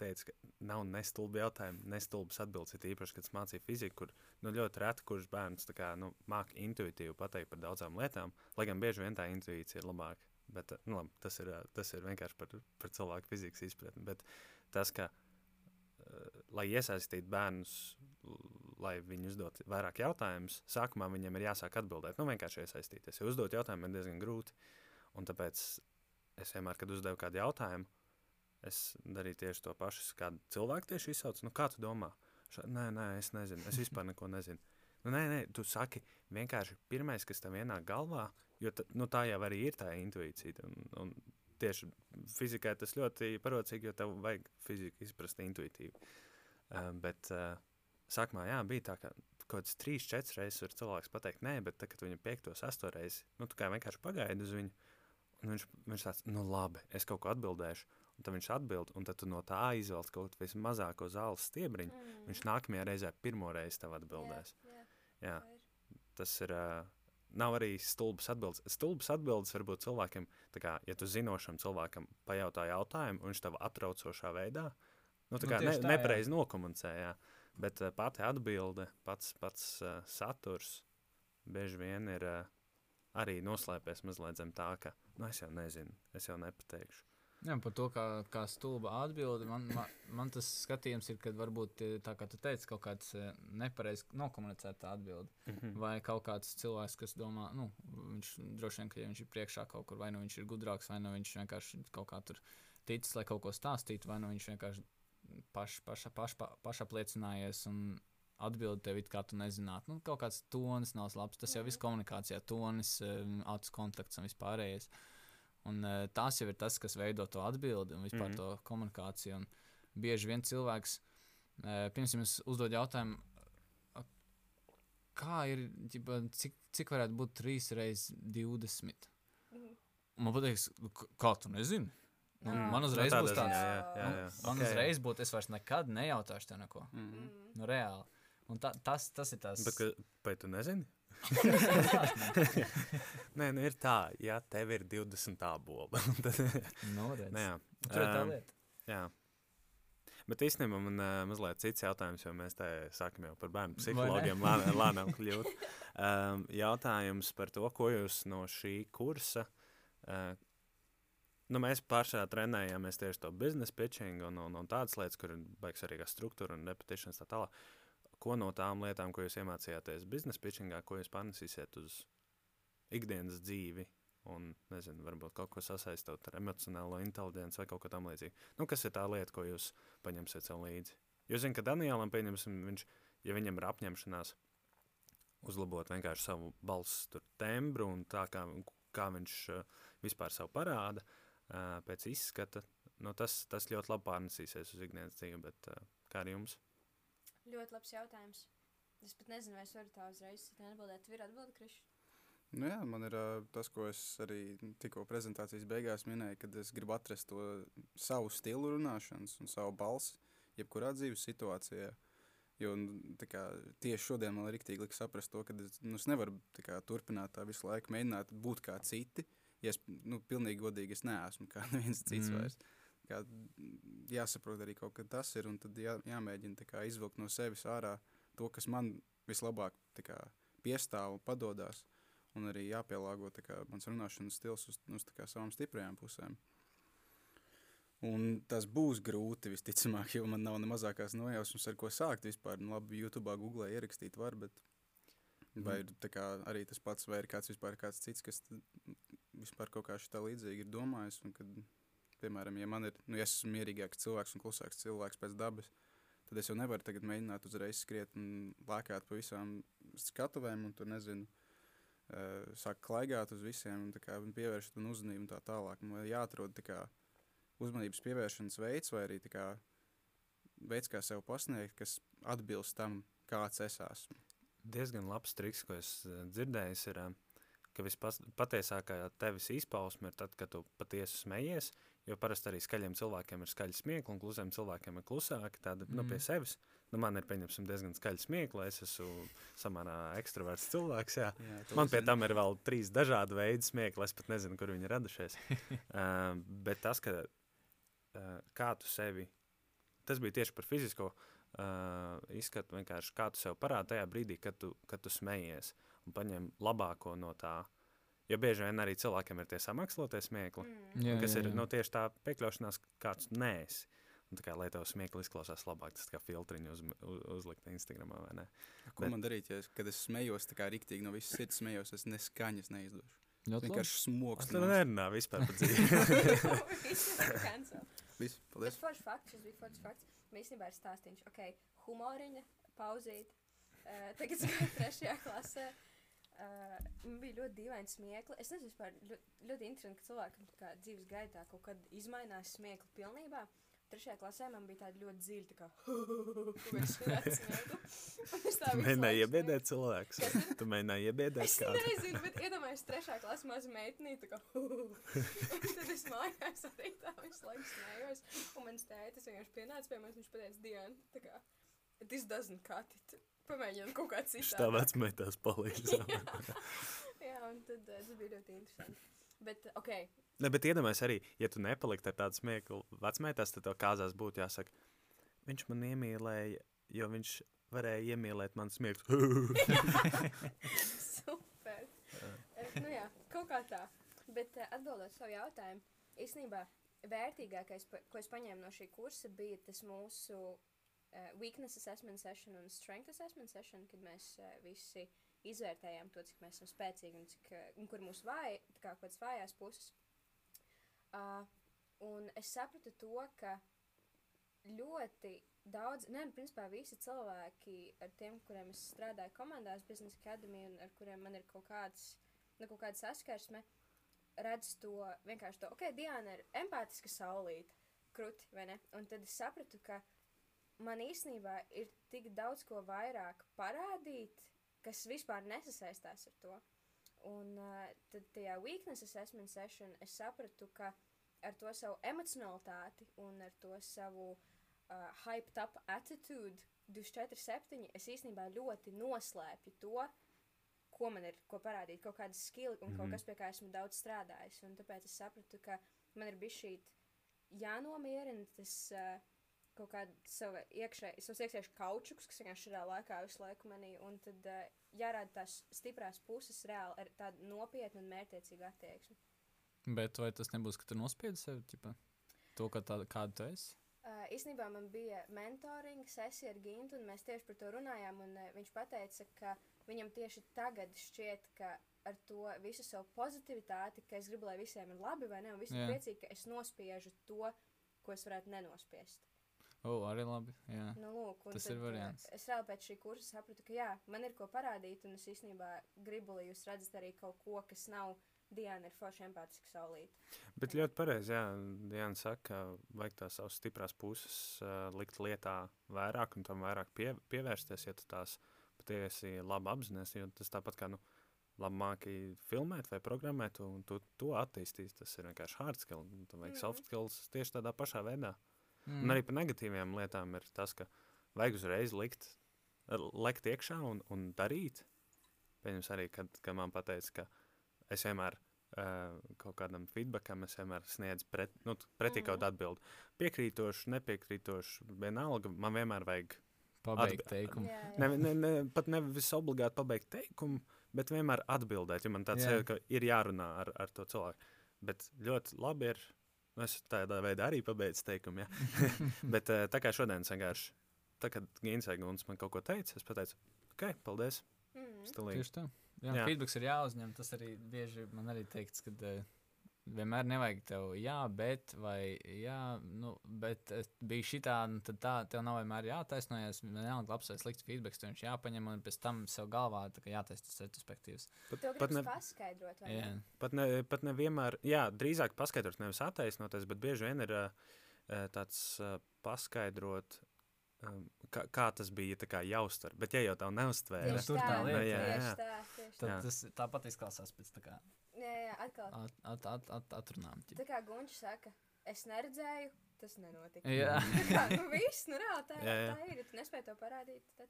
teicu, ka nav ne stulbi jautājumi, ne stulbas atbildes. Ir īpaši, kad es mācīju fiziku, kur nu, ļoti reti kurš bērns kā, nu, māca intuitīvi pateikt par daudzām lietām, lai gan bieži vien tā intuīcija ir labāka. Bet, nu, labi, tas, ir, tas ir vienkārši par, par cilvēku fizikas izpratni. Bet tas, ka, uh, lai iesaistītu bērnus, lai viņi uzdot vairāk jautājumus, sākumā viņiem ir jāsāk atbildēt. Nu, vienkārši iesaistīties. Jo uzdot jautājumu ir diezgan grūti. Un tāpēc es vienmēr, kad uzdevu kādu jautājumu, es darīju tieši to pašu. Es Kādu cilvēku tieši izsaucu, nu, kā tu domā? Ša, nē, nē, es nezinu. Es vispār neko nezinu. Nu, nē, nē, tu saki vienkārši pirmais, kas tev ienāk galvā, jo ta, nu, tā jau arī ir tā intuīcija. Un, un tieši fizikai tas ļoti parocīgi, jo tev vajag fiziku izprast intuitīvi. Uh, bet uh, sākumā jā, bija tā, ka kaut kāds trīs, četras reizes var cilvēks pateikt, nē, bet tad, kad viņa piekto, sesto reizi, nu, tu kā vienkārši pagaidi uz viņu. Un viņš, viņš tāds, nu, labi, es kaut ko atbildēšu. Un tad viņš atbild, un tad tu no tā izvēlies kaut ko vismazāko zāles stiebriņu.
Mm.
Viņš nākamajā reizē pirmo reizi tev atbildēs.
Jā, jā,
Jā, tas ir. Uh, Nav arī stulbas atbildes. Stulbas atbildes var būt cilvēkiem, tā kā, ja tu zinošam cilvēkam pajautā jautājumu, un viņš tev atraucošā veidā, nu, tā
Nu,
ne, nepareizi nokomunicē. Jā. Bet uh, pati atbilde, pats, pats uh, saturs bieži vien ir uh, arī noslēpies mazliet zem tā, ka, nu, es jau nezinu, es jau nepateikšu.
Jā, par to, kā, kā stulba atbildi. Man, man, man tas skatījums ir, ka varbūt eh, tā kā tu teici, kaut kāds eh, nepareizi nokomunicēta atbilde.
Mhm.
Vai kaut kāds cilvēks, kas domā, nu, viņš droši vien, ka ja viņš ir priekšā kaut kur, vai nu viņš ir gudrāks, vai nu viņš vienkārši kaut kā tur ticis, lai kaut ko stāstītu, vai nu viņš vienkārši paš, paša, paš, pa, pašapliecinājies un atbild tev, it kā tu nezinātu. Nu, kaut kāds tonis nav labs. Tas jau viss komunikācijā, tonis, eh, acu kontakts un vispārējais. Un uh, tas jau ir tas, kas veido to atbildi un vispār mm. to komunikāciju. Un bieži vien cilvēks, uh, piemēram, es uzdod jautājumu, kā ir, ģipa, cik, cik varētu būt 3 reizes 20?
Mhm.
Un Man pateiks, "Nu, k- kā tu nezini? Nu,
Jā.
man
Nu,
uzreiz
tādā
būs tāds.
ziņā, jā, jā,
Nu,
jā.
Man
Ok, jā.
uzreiz būtu, es vairs nekad nejautāšu tev neko.
Mhm.
Mm.
Nu, reāli. Un ta, tas, tas ir tas.
Bet, ka, vai tu nezini? Nē, nu ir tā, ja tev ir 20 tābola. tad,
nu,
nu, jā.
Tur ir tā
Ām,
lieta.
jā. Bet īstenībā man uh, mazliet cits jautājums, jo mēs te sākam jau par bērnu psihologiem lēnām, kļūt. Um, jautājums par to, ko jūs no šī kursa. Uh, nu, mēs pašā trenējāmies tieši to biznesa pitching un, un, un tādas lietas, kur ir baigs arī kā struktūra un repetitions tā tālāk. Ko no tām lietām, ko jūs iemācījāties biznesa pitchingā, ko jūs pārnesīsiet uz ikdienas dzīvi? Un, nezinu, varbūt kaut ko sasaistot ar emocionālo inteligenci vai kaut ko tamlīdzīgu. Nu, kas ir tā lieta, ko jūs paņemsiet sev līdzi? Jūs zināt, ka Danielam, pieņemsim, viņš, ja viņam ir apņemšanās uzlabot vienkārši savu balss tembru un tā, kā, kā viņš uh, vispār sev parāda uh, pēc izskata, nu, tas, tas ļoti labi pārnesīsies uz ikdienas dzīvi, bet uh, kā ar jums?
Ļoti labs jautājums. Es pat nezinu, vai es varu tā uzreiz atbildēt. Tur ir atbilde, Krišs.
Nu, jā, man ir tas, ko es arī tikko prezentācijas beigās minēju, kad es gribu atrast to savu stilu runāšanas un savu balsi, jebkurā dzīves situācijā. Jo nu, tā kā, tieši šodien man ir rīktīgi likt saprast to, ka es, nu, es nevaru tā kā, turpināt tā visu laiku, mēģināt būt kā citi. Ja es, nu, pilnīgi godīgi, es neesmu kā neviens cits mm. vairs. Kā, jāsaprot arī kaut kas tas ir, un tad jā, jāmēģina tā kā, izvilkt no sevis ārā to, kas man vislabāk tā kā, piestāv un padodas un arī jāpielāgo tā kā, mans runāšanas stils uz, uz tā kā, savām stiprajām pusēm. Un tas būs grūti, visticamāk, jo man nav ne mazākās nojausmas, ar ko sākt vispār. Nu, labi, YouTube, Google ierakstīt var, bet vai ir tā kā, arī tas pats, vai ir kāds vispār kāds cits, kas vispār kaut kā šitā līdzīgi ir domājis. Un kad, piemēram, ja man ir, nu, ja es esmu mierīgāks cilvēks un klusāks cilvēks pēc dabas, tad es jau nevaru tagad mēģināt uzreiz skriet un lēkāt pa visām skatuvēm un tur nezinu. Uh, sāk klaigāt uz visiem, un pievērst un uzmanību un tā tālāk. Man jāatrod tā kā uzmanības pievēršanas veids, vai arī kā veids, kā sev pasniegt, kas atbilst tam, kāds es esmu.
Diezgan labs triks, ko es eh, dzirdēju, ir, eh, ka vispatiesākā tevis izpausme ir tad, kad tu patiesi smejies. Jo parasti arī skaļiem cilvēkiem ir skaļi smiekli, un klusiem cilvēkiem ir klusāki. Tāda mm. nu, pie
Mhm.
sevis. Nu, man ir pieņemsim, diezgan skaļi smiekli. Es esmu samērā ekstraverts cilvēks. Jā.
Jā,
Man pie tam ir vēl trīs dažādi veidi smiekli. Es pat nezinu, kur viņi ir radušies. uh, bet tas, ka, uh, kā tu sevi, tas bija tieši par fizisko uh, izskatu, vienkārši kā tu sev parādi tajā brīdī, kad tu, kad tu smejies un paņem labāko no tā. Jo bieži vien arī cilvēkiem ir tie samakslotie smiekli,
Mm.
Jā,
kas
jā,
ir
jā.
nu, tieši tā piekļaušanās, kāds neesi. Un tā kā, lai tev smiekli izklausās labāk, tas kā filtriņu uz, uz, uzlikt Instagramā vai ne?
Ko
Bet-
man darīt, ja es, kad es smējos, tā kā rīktīgi no visas sirds smējos, es neskaņas neizdošu.
Labi.
Vienkārši smogs.
Es tev nerunāju vispār par dzīvi.
Viss ir cancel.
Viss,
Tas
paldies.
foršs fakts, šis bija foršs fakts. Man īstenībā ir stāstīns, ok, humoriņa, pauzīt. Uh, tagad es trešajā klasē. Uh, man bija ļoti dīvaini smiekli. Es nezinu, vispār ļoti, ļoti interesanti, ka cilvēkam tā kā dzīves gaitā kaut kad izmainās smiekli pilnībā. Trešajā klasē man bija tāda ļoti dziļa, tā kā smiekla. Un es tā
Tu
visu
mēģināji
laiku
iebiedēt
ir?
Tu mēģināji iebiedēt
Es
kādu.
nezinu, bet iedomājieties, trešā klasē maza meitene. tā kā, tad es mājās arī tā visu laiku smējos. Un mans tētis vienkārši pienāca pie manis. Viņš teica, Diana, tā kā, this doesn't cut it. Pamēģinām kaut kā citu.
Šitā vecmeitās palīdz.
Jā, un tad uh, tas bija ļoti interesanti. Bet, uh, ok,
Ne, bet iedomājies arī, ja tu nepaliktu ar tādu smieklu vecmeitās, tad tev kāzās būtu jāsaka, viņš man iemīlēja, jo viņš varēja iemīlēt man smieklu.
super. Uh, nu jā, kaut kā tā. Bet atbildot savu jautājumu, īstenībā vērtīgākais, ko es paņēmu no šī kursa, bija tas mūsu uh, weakness assessment session un strength assessment session, kad mēs uh, visi izvērtējām to, cik mēs esam spēcīgi un, cik, uh, un kur mūsu vāja, kā kaut kādas vājās puses. Uh, un es sapratu to, ka ļoti daudz, ne, nu, principā visi cilvēki, ar tiem, kuriem es strādāju komandās, biznesa akadēmijā, un ar kuriem man ir kaut kāds, nu, kaut kāda saskarsme, redzu to vienkārši to, ok, Diana ir empātiska saulīte, krūti, vai ne? Un tad es sapratu, ka man īstenībā ir tik daudz ko vairāk parādīt, kas vispār nesasaistās ar to. Un uh, tad tajā weakness assessment session es sapratu, ka ar to savu emocionalitāti un ar to savu uh, hyped up attitude 24-7 es īstenībā ļoti noslēpju to, ko man ir, ko parādīt, kaut kādas skilli un mm -hmm. kaut kas, pie kā esmu daudz strādājis. Un tāpēc es sapratu, ka man ir bijis šī jānomierina tas uh, kaut kāda sava iekšējā, savs iekšējais kaučuks, kas vienkārši šajā laikā visu laiku manī, un tad uh, jārāda tās stiprās puses reāli ar tādu nopietnu un mērķiecīgu attieksmi.
Bet vai tas nebūs, ka tu nospiedi sevi, ķipa, to, ka tāda, kāda tu esi?
Uh, īsnībā man bija mentoring sesija ar Gintu, un mēs tieši par to runājām. Un, uh, viņš teica, ka viņam tieši tagad šķiet, ka ar to visu savu pozitivitāti, ka es gribu, lai visiem ir labi, vai ne, un visi ir priecīgi, ka es nospiežu to, ko es varētu nenospiest.
O, oh, arī labi. Jā.
Nu, lūk,
Tas
tad,
ir variants.
Es vēl pēc šī kursa sapratu, ka jā, man ir ko parādīt, un es īstenībā gribu, lai jūs redzat arī kaut ko, kas nav Diana ir forša empātiska saulīte.
Bet ļoti pareizi, jā, Diana saka, ka vajag tās savas stiprās puses uh, likt lietā vairāk un tam vairāk pie, pievērsties, ja tu tās patiesi labi apzinājies, jo tas tāpat kā, nu, labi māki filmēt vai programmēt, un tu to attīstīs, tas ir vienkārši hard skill, un tam vajag mm -hmm. soft skills tieši tādā pašā veidā. Mm. Un arī par negatīvām lietām ir tas, ka vajag uzreiz likt, lekt iekšā un, un darīt. Pieņems arī, kad, kad man pateica, ka es vienmēr uh, kaut kādam feedbackam vienmēr sniedzu pret, nu, pretī mm kaut kādu atbildi. Piekrītošu, nepiekrītošu, vienalga, man vienmēr vajag
pabeigt atbi teikumu.
Jā, jā.
Ne, ne, ne, pat nevis obligāti pabeigt teikumu, bet vienmēr atbildēt, jo man tāds
Jā.
ir, ka ir jārunā ar, ar to cilvēku. Bet ļoti labi ir, nu, es tādā veidā arī pabeidzu teikumu, ja? bet eh, tā kā šodien vienkārši, tā kad Gīns Eguns man kaut ko teica, es pateicu, ok, paldies,
Mm.
stilīgi.
Tieši tā. Jā, jā.
Jā.
feedbacks ir jāuzņem. Tas arī bieži man arī teikts, ka uh, vienmēr nevajag tev, jā, bet, vai, jā, nu, bet es biju šitā, nu, tad tā, tev nav vienmēr jātaisnojas. Vienalga, labs vai slikts feedbacks, tev viņš jāpaņem, un pēc tam sev galvā tā jātaisa tas retrospektīvs.
Pat, pat, ne,
paskaidrot, vai
Jā,
ne?
pat, ne, pat nevienmēr, jā, drīzāk paskaidrot, nevis attaisnoties, bet bieži vien ir uh, tāds uh, paskaidrot, um, kā, kā tas bija tā kā jāuztver. Bet ja jau tā neuztvēra,
Tieši
tur tā
tā,
lieta,
jā,
tieši
jā.
tā, tieši
Tad
Jā.
tas tāpat izklausās pēc tā kā
Jā, jā, atkal.
at, at, at, at, atrunām. ķip.
Tā kā Gunčs saka, es neredzēju, tas nenotika.
Jā.
Tā nu viss, nu reāli tā,
Jā, jā.
tā ir. Tu nespēji to parādīt.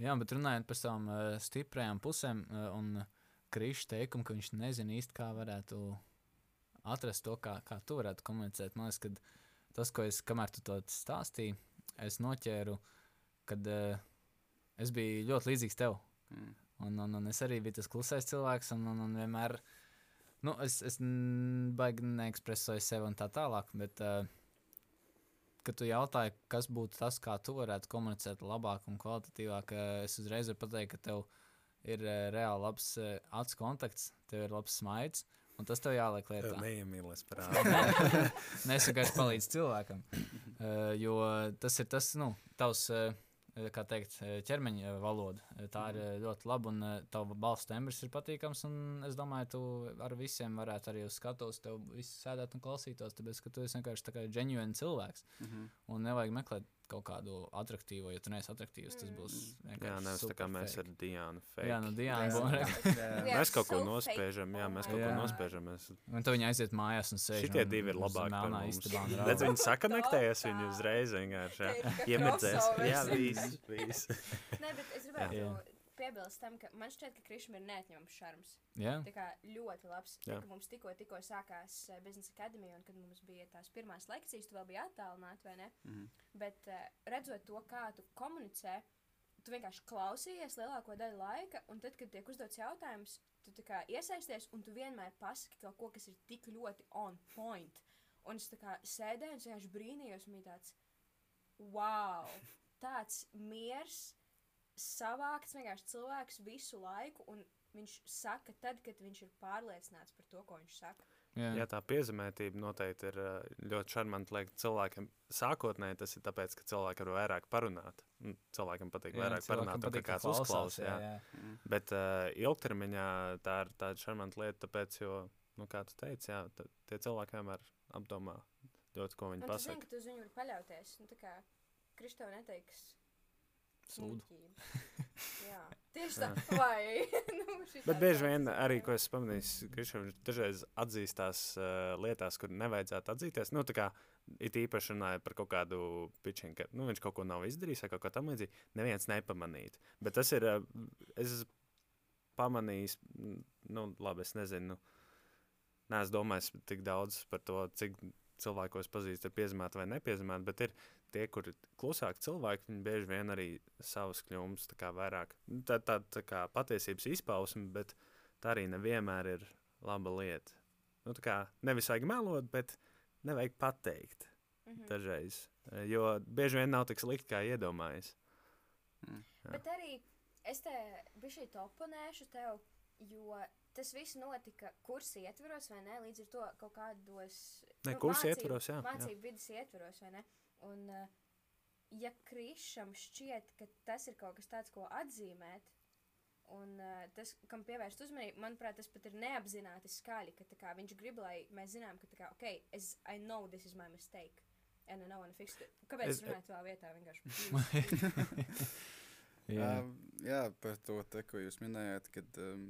Jā, bet runājot par savām uh, stiprajām pusēm, uh, un Krišs teikumu, ka viņš nezina īsti, kā varētu atrast to, kā, kā tu varētu komunicēt. Man liekas, ka tas, ko es, kamēr tu to stāstīji, es noķēru, kad uh, es biju ļoti līdzīgs tev.
Mm.
Un, un, un es arī biju tas klusais cilvēks, un, un, un vienmēr, nu, es, es baigi neekspresēju sevi un tā tālāk. Bet, uh, kad tu jautāji, kas būtu tas, kā tu varētu komunicēt labāk un kvalitatīvāk, uh, es uzreiz varu pateikt, ka tev ir uh, reāli labs uh, acu kontakts, tev ir labs smaids, un tas tev jāliek lietā.
neiemīlies parādā.
Nē, es vienkārši palīdzu cilvēkam. Uh, jo tas ir tas, nu, tavs, uh, kā teikt, eh, ķermeņa eh, valoda. Eh, Tā ir eh, ļoti laba, un tavs balss tembrs ir patīkams. un Es domāju, tu ar visiem varētu arī uz skatuves, tev viss sēdēt un klausītos, tāpēc, ka tu esi vienkārši tā kā genuine cilvēks.
Mhm.
Un nevajag meklēt kaut kādu attraktīvu, ja tu neesi attraktīvs, tas būs vienkārši.
jā, nevis tā kā mēs
fake.
ar Diānu fake.
Jā, nu,
Jā.
Bonre.
Jā.
Jā.
Mēs kaut ko nospiežam, jā, mēs kaut ko
God.
nospiežam. Mēs...
Un tu viņi aiziet mājās un sēž.
Šitie divi ir labāki. par
melnā
mums.
istabā
Redz, viņi sakonektējas,
Totāli.
viņi uzreiz vienkārši jā,
crossovers.
Jā, viss, viss.
Nē, bet es gribētu
Jā.
Piebilst tam, ka man šķiet, ka Krišam ir neatņemams šarms.
Jā,
Tā kā ļoti labs. Tā, mums tikko, tikko sākās eh, biznesa akadēmija, un kad mums bija tās pirmās lekcijas, tu vēl biji attālināts, vai ne?
Mhm.
Bet uh, redzot to, kā tu komunicē, tu vienkārši klausījies lielāko daļu laika, un tad, kad tiek uzdots jautājums, tu iesaisties, un tu vienmēr pasaki kaut ko, kas ir tik ļoti on point. Un es tā kā sēdēju, un es vienkārši brīnījos, un bija tāds, wow, tāds miers, savākts vienkārši cilvēks visu laiku, un viņš saka tad, kad viņš ir pārliecināts par to, ko viņš saka.
jā.
Jā, tā piezemētība noteikti ir ā, ļoti šarmanti. Liek cilvēkiem sākotnēji tas ir tāpēc, ka cilvēki var vairāk parunāt. Un Cilvēkam patīk
Jā,
vairāk
cilvēkam
parunāt,
patīk, ka
kāds
klausās,
uzklausa. Jā.
jā.
Mhm.
Bet uh, ilgtermiņā tā ir tāda šarmanta lieta, tāpēc, jo nu, kā tu teici, jā, tad tie cilvēki vienmēr apdomā ļoti, ko viņi
Un tu zini,
pasaka.
ka tu uz viņu vari paļauties. Nu, tā kā Kristofers neteiks.
Sūdu.
Jā, tieši tā. Vai? nu,
Bet bieži vien arī, ko es pamanīju, Krišņevs dažreiz atzīstās uh, lietās, kur nevajadzētu atzīties. Nu, tā kā it īpaši runāja par kaut kādu pičinu, ka nu, viņš kaut ko nav izdarījis vai kaut ko tamlīdzīgu, neviens nepamanītu. Bet tas ir, uh, es mm, nu, labi, es nezinu, neesmu domājis tik daudz par to, cik cilvēkos pazīst, ir piezīmēti vai nepiezīmēti, bet ir tie, kuri klusāki cilvēki, viņi bieži vien arī savus kļūmus tā kā vairāk. Tā, tā, tā kā patiesības izpausme, bet tā arī nevienmēr ir laba lieta. Nu, tā kā nevis vajag melot, bet nevajag pateikt
Mhm.
dažreiz. eh, Jo bieži vien nav tik slikti, kā iedomājas.
Mm.
Jā.
Bet arī es te biju oponēšu tev, jo tas viss notika kursa ietvaros, vai ne? Līdz ar to kaut kādos.
Ne,
nu,
kursa
mācību-
ietvaros, jā, jā.
Mācību vidas ietvaros, vai ne? Un, uh, ja Krišam šķiet, ka tas ir kaut kas tāds, ko atzīmēt, un uh, tas, kam pievērst uzmanību, manuprāt, tas pat ir neapzināti skaļi, ka tā kā, viņš grib, lai mēs zinām, ka, tā kā, ok, es, I know this is my mistake. And I know and fix it. Kāpēc
Es-
runāju tā vietā? Vienkārši.
Jā,
Uh, jā, par to, te, ko jūs minējāt, kad um,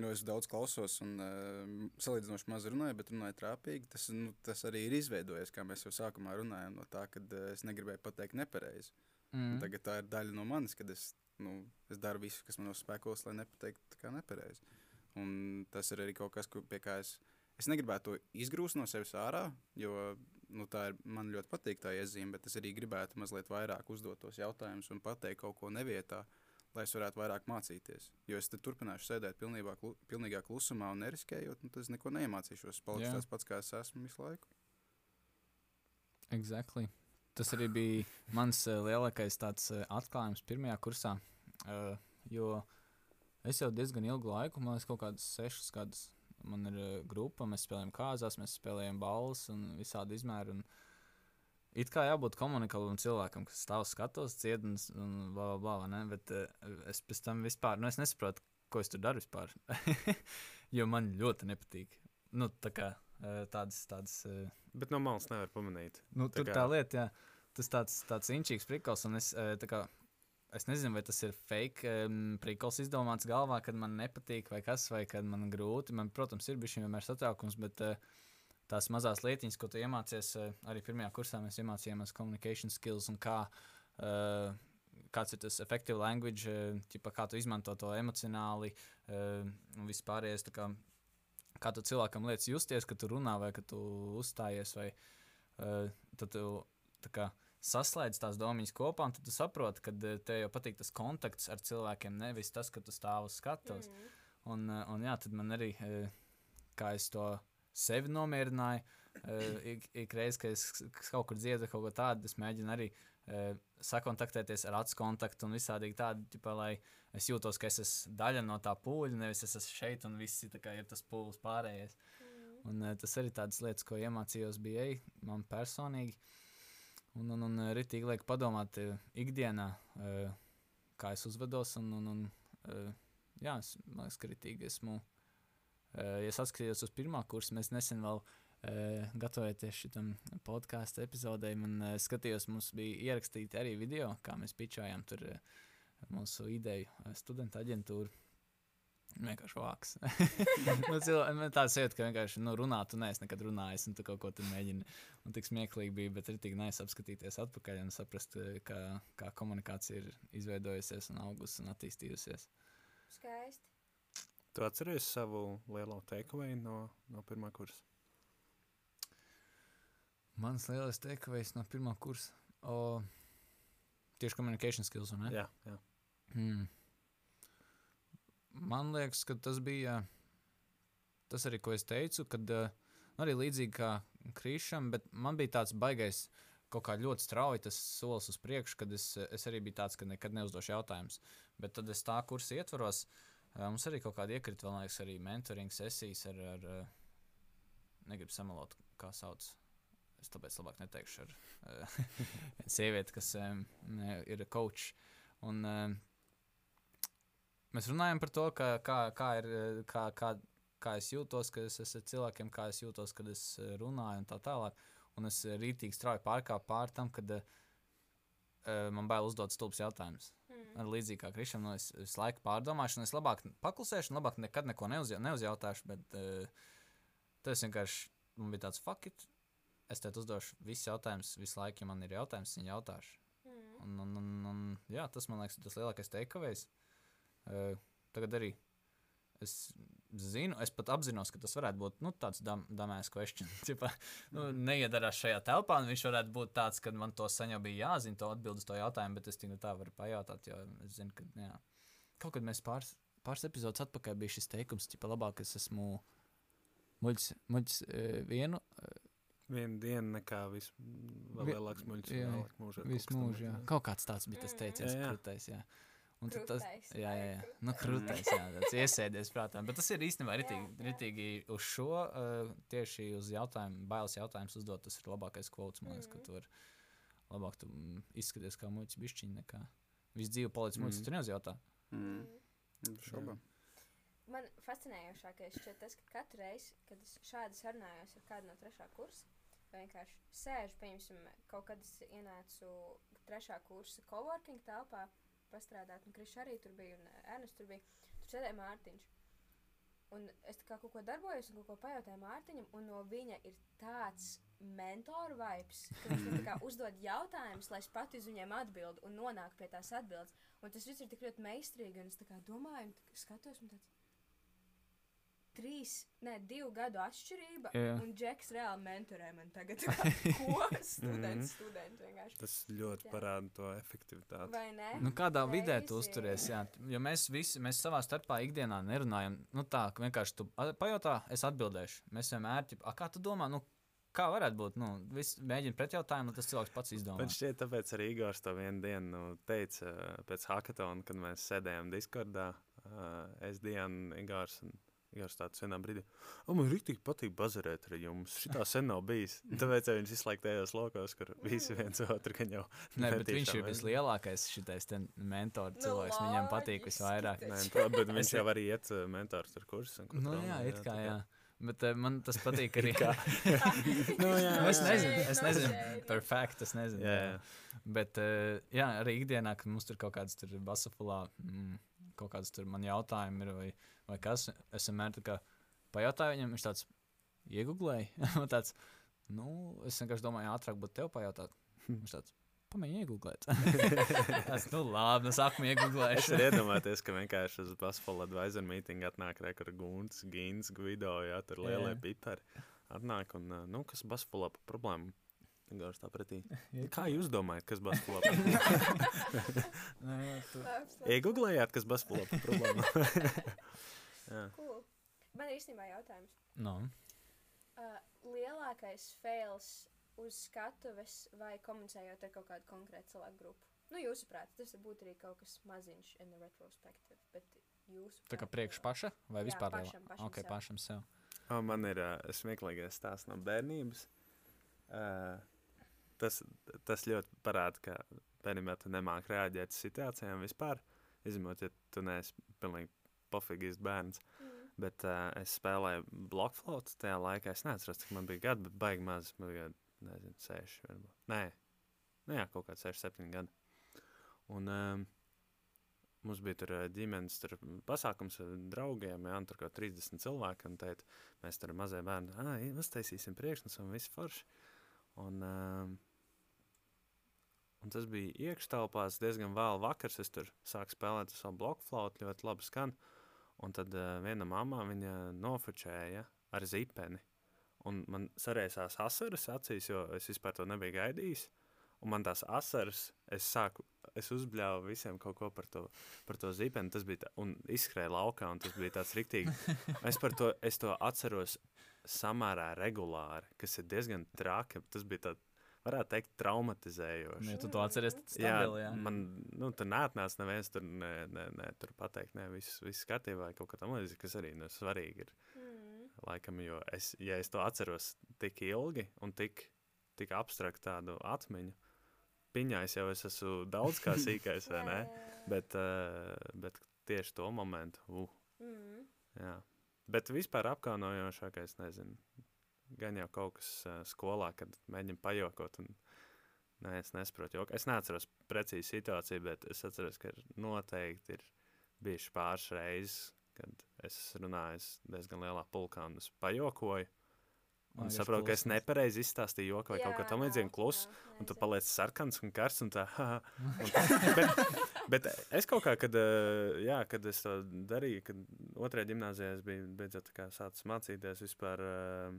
nu, es daudz klausos un uh, salīdzinoši maz runāju, bet runāju trāpīgi. Tas, nu, tas arī ir izveidojies, kā mēs jau sākumā runājām, no tā, ka uh, es negribēju pateikt nepareizi. Mm. Tagad tā ir daļa no manis, kad es, nu, es daru visu, kas manos spēkos, lai nepateiktu kā nepareizi. Un tas ir arī kaut kas, pie kā es, es negribētu to izgrūst no sevis ārā, jo nu, tā ir, man ļoti patīk tā iezīme, bet es arī gribētu mazliet vairāk uzdot tos jautājumus un pateikt kaut ko nevietā, lai es varētu vairāk mācīties. Jo es turpināšu sēdēt pilnībā, klu, pilnīgā klusumā un neriskējot, nu, tad es neko neiemācīšos. Palikšu
Jā.
tāds pats, kā es esmu visu laiku.
Exactly. Tas arī bija mans uh, lielākais tāds, uh, atklājums pirmajā kursā. Uh, jo es jau diezgan ilgu laiku, man liekas, kaut kādus sešus gadus. Man ir uh, grupa, mēs spēlējam kāzās, mēs spēlējam balvas un visādi izmēri. Un it kā jābūt komunikatīvam cilvēkam, kas stāv skatos, cietums un bla bla bla. Ne? Bet uh, es pēc tam vispār nu, es nesaprotu, ko es tur daru vispār. jo man ļoti nepatīk. Nu, tā kā uh, tādas. tādas uh,
Bet no malas nevar pamanīt.
Nu,
Tā
tur
kā-
tā lieta, jā. Tas tāds, tāds inčīgs prikals, un es, tā kā, es nezinu, vai tas ir fake um, prikals izdomāts galvā, kad man nepatīk, vai kas, vai kad man grūti. Man, protams, ir bijis vienmēr satraukums, bet uh, tās mazās lietiņas, ko tu iemācies, uh, arī pirmajā kursā mēs iemācījāmies communication skills un kā. Uh, Kāds ir tas effective language, ķipa, kā tu izmanto to emocionāli, un vispārējais, kā, kā tu cilvēkam lietas justies, kad tu runā vai kad tu uzstājies, vai tad tu tā kā, saslēdz tās domas kopā, un tu saproti, ka eh, tev jau patīk tas kontakts ar cilvēkiem, nevis tas, ka tu stāv uz skatuves.
Mm.
Un, un jā, tad man arī, kā es to sevi nomierināju, uh, ik, ik reiz, kad es kaut kur dziedu kaut ko tādu, es mēģinu arī uh, sakontaktēties ar acu kontaktu un visādīgi tādu, ķipa, lai es jūtos, ka es esmu daļa no tā pūļa, nevis es esmu šeit un viss ir tas pūlis pārējais.
Mm.
Un, uh, tas arī tādas lietas, ko iemācījos BA man personīgi. Un, un, un rītīgi liek padomāt ikdienā, kā es uzvedos. Un, un, un, jā, es man liekas, ka rītīgi esmu. Uh, ja saskatījos uz pirmā kursa, mēs nesen vēl uh, gatavojamies šitam podkāstu epizodei. Man uh, skatījos, mums bija ierakstīti arī video, kā mēs pičājām tur mūsu ideju studentu aģentūru. Vienkārši vāks. nu, cilvē, tāds sajūta, ka vienkārši nu, runāt, tu neesi nekad runājis, un tu kaut ko tur mēģini. Un tik smieklīgi bija, bet ir tik nice apskatīties atpakaļ un saprast, eh, kā, kā komunikācija ir izveidojusies, un augusi un attīstījusies.
Skaisti.
Tu atceries savu lielo takeaway no, no pirmā kursa?
Mans lielais teikums no pirmā kursa. O, tieši communication skills, un ne?
Jā, jā.
Hmm. Man liekas, ka tas bija tas arī, ko es teicu, kad uh, arī līdzīgi kā Krīšam, bet man bija tāds baigais, kaut kā ļoti strauji tas solis uz priekšu, kad es, es arī biju tāds, ka nekad neuzdošu jautājumus. Bet tad es tā kursa ietvaros, uh, mums arī kaut kāda iekrita, vēl liekas, arī mentoring sesijas ar, ar negribu samalot, kā sauc. Es tāpēc labāk neteikšu ar sievieti, kas ir coach. Un, mēs runājam par to, ka, kā, kā, ir, kā, kā, kā es jūtos, kad es esmu cilvēkiem, kā es jūtos, kad es runāju un tā tālāk. Un es rītīgi strauji pārkāpu pār tam, kad uh, man bail uzdot stulbs jautājumus. Ar līdzīgi kā Krišam, nu, es visu laiku pārdomāšu, un es labāk paklusēšu, un labāk nekad neko neuzja neuzjautāšu. Bet uh, tas vienkārši man bija tāds fakts. Es tev uzdošu visus jautājumus, visu laiku, ja man ir jautājums, viņa jautāšu.
Mm.
Un, un, un, un, jā, tas man liekas, tas lielākais teikavējs. Uh, tagad arī es zinu, es pat apzinos, ka tas varētu būt nu, tāds damēs question. Ķipa, nu, neiedarās šajā telpā, un viņš varētu būt tāds, ka man to saņem bija jāzina, to atbild uz to jautājumu, bet es tikai tā varu pajautāt, jo es zinu, ka jā. kaut kad mēs pāris, pāris epizodus atpakaļ bija šis teikums, ka labāk es esmu muļķis, muļķis uh, vienu. Uh,
Vienu dienu nekā vis, lielāks muļķis.
jā,
vēlāk mūžā, kaut
kāds tāds bija tas teiciens,
Jā,
krūtais. Un tad tas,
Krūtais,
jā, jā, jā.
krūtais?
Nu, krūtais, jā, tāds iesēdies prātā. Bet tas ir īstenībā ritīgi, ritīgi uz šo, uh, tieši uz jautājumu, bailes jautājumus uzdot, tas ir labākais kvots, man liekas, ka
Mhm.
tu vari labāk tu mm, izskaties kā muļķis bišķiņ nekā visu dzīvi palicis muļķis,
Mhm.
tu neuzjautā.
Mm.
Mm.
Šaubām.
Man fascinējošākais šķiet tas, ka katru reizi, kad es šādi sarunājos ar kādu no trešā kursa, vienkārši sēžu, pieņemsim, kaut kad es ienācu trešā kursa coworking telpā, pastrādāt, un Krišs arī tur bija, un Ernsts tur bija, tur sēdēja Mārtiņš. Un es kā kaut ko darbojos, un kaut ko pajautāju Mārtiņam, un no viņa ir tāds mentora vibes, ka viņš man uzdod jautājumus, lai es pati uz viņiem atbildu un nonāku pie tās atbildes. Un tas viss ir tik ļoti meistarīgi, un es domāju, un skatos, un tāds trīs, ne, divu gadu atšķirība.
Jā.
Un Džeks reāli mentorē man tagad. kā, Ko? Students, students vienkārši.
Tas ļoti
Jā.
parāda to efektivitāti.
Vai ne?
Nu, kādā vidē tu uzturies? Jā, jo mēs visi mēs savā starpā ikdienā nerunājam. Nu, tā ka vienkārši tu pajautā, es atbildēšu. Mēs vienmēr, ķip, "A, kā tu domā, nu, kā varētu būt? Nu, viss mēģina pretjautājumu, lai tas cilvēks pats izdomā.
Man šķiet, tāpēc arī Igors to vienu dienu nu, teica pēc hackathona, kad mēs sēdējām Discordā. Uh, es dienu Igors. Un... Igors tāds vienā brīdī, oh, man rīktīgi patīk bazarēt ar jums. Šitā sen nav bijis. Tāpēc viņš visu laiku tajos lokos, kur visi viens otru gan jau.
Nē, bet viņš ir vislielākais šitais te mentora
Nu,
cilvēks. Viņam patīk visvairāk.
to, bet viņš
Es-
jau arī iet uh, mentors ar kursu. un ko
Nu, jā, it kā
tā
jā. Bet uh, man tas patīk arī.
Nu, jā,
Nu, es
jā.
nezinu, es
No
nezinu, par faktu es nezinu.
Jā,
jā.
jā.
Bet, uh, jā, arī ikdienā, kad mums tur kaut kādas tur basafulā, mm, kaut kādas tur man jautājumi ir, vai, vai kas, es vienmēr tā kā pajautāju viņam, viņš tāds iegooglēja. Man tāds, nu, es vienkārši domāju, ātrāk būtu tev pajautāt. Viņš tāds, pamēģini iegooglēt. tas, nu, labi, no sākuma
Es
iegooglēšu.
varu iedomāties, ka vienkārši uz Basfola advisor meeting atnāk rekords Guns, Gins, Guido, jā, tur lielie pipari. Atnāk un, nu, kas Basfola pa Gauž tā pretī. Kā jūs domājat, kas.
Labs, labs,
Iegooglējāt, kas problēmu? jā.
Cool. Man ir īstenībā jautājums.
no.
Uh, lielākais fails uz skatuves vai komunicējot ar kaut kādu konkrētu cilvēku grupu? Nu, jūsuprāt, tas var būt arī kaut kas maziņš, in the retrospective, bet jūsu.
Tā kā priekš paša vai
Jā,
vispār?
pašam- pašam
Ok,
sev.
pašam sev.
O, man ir uh, smieklīgais stāsts no bērnības. Uh, tas, tas ļoti parāda, ka tu nemāki reaģēt uz situācijām vispār. Izņemot, ja tu neesi pilnīgi pofīgis bērns.
Mm.
Bet uh, es spēlēju blokflautu tajā laikā. Es neatceros, cik man bija gadi, bet baigi maz. Man bija, nezinu, seši. Varbūt. Nē, nu, jā, kaut kāds seši, septiņi gadi. Un um, mums bija tur ģimenes tur pasākums ar draugiem, jā, un tur kaut 30 cilvēki. Un teikt, mēs tur mazie bērni, ah, uztaisīsim priekšnesumu, viss forši. Un, um, un tas bija iekštelpās diezgan vēl vakars. Es tur sāku spēlēt savu blokflautu, ļoti labi skan. Un tad uh, viena mamma viņa nofočēja ar zipeni. Un man sarēsās asaras acīs, jo es vispār to nebiju gaidījis. Un man tās asaras, es sāku, es uzbļāvu visiem kaut ko par to, par to zipeni. Tas bija tā, un izskrēja laukā, un tas bija tāds riktīgi. Es par to, es to atceros samērā regulāri, kas ir diezgan traki. Tas bija tā, varētu teikt, traumatizējoši.
Ja tu to atceries, tad
Jā,
stabili, jā.
man nu, tur neatnāca neviens tur, ne, ne, ne, tur pateikt, nē, viss, viss kārtībā, vai kaut kā tamlīdzīga, kas arī nu, svarīgi ir.
Mm.
Laikam, jo es, ja es to atceros tik ilgi un tik, tik abstrakt tādu atmiņu, piņais jau es esmu daudz kā sīkais, vai ne? Bet, uh, bet tieši to momentu, uh,
Mm.
jā. Bet vispār apkaunojošākais, nezinu, gan jau kaut kas uh, skolā, kad mēģina pajokot. Un, nē, es nesaprotu, jo es neatceros precīzi situāciju, bet es atceros, ka noteikti ir bijuši pāris reizes, kad es runāju diezgan lielā pulkā un es pajokoju. Un es saprotu, ka es nepareizi izstāstīju joku vai jā, kaut ko tamlīdzīgu, klusu, un tu paliec sarkans un karsts. Un tā, un, bet, bet es kaut kā, kad, eh, jā, kad es to darīju, kad otrajā gimnājā es biju beidzot sācis mācīties vispār uh,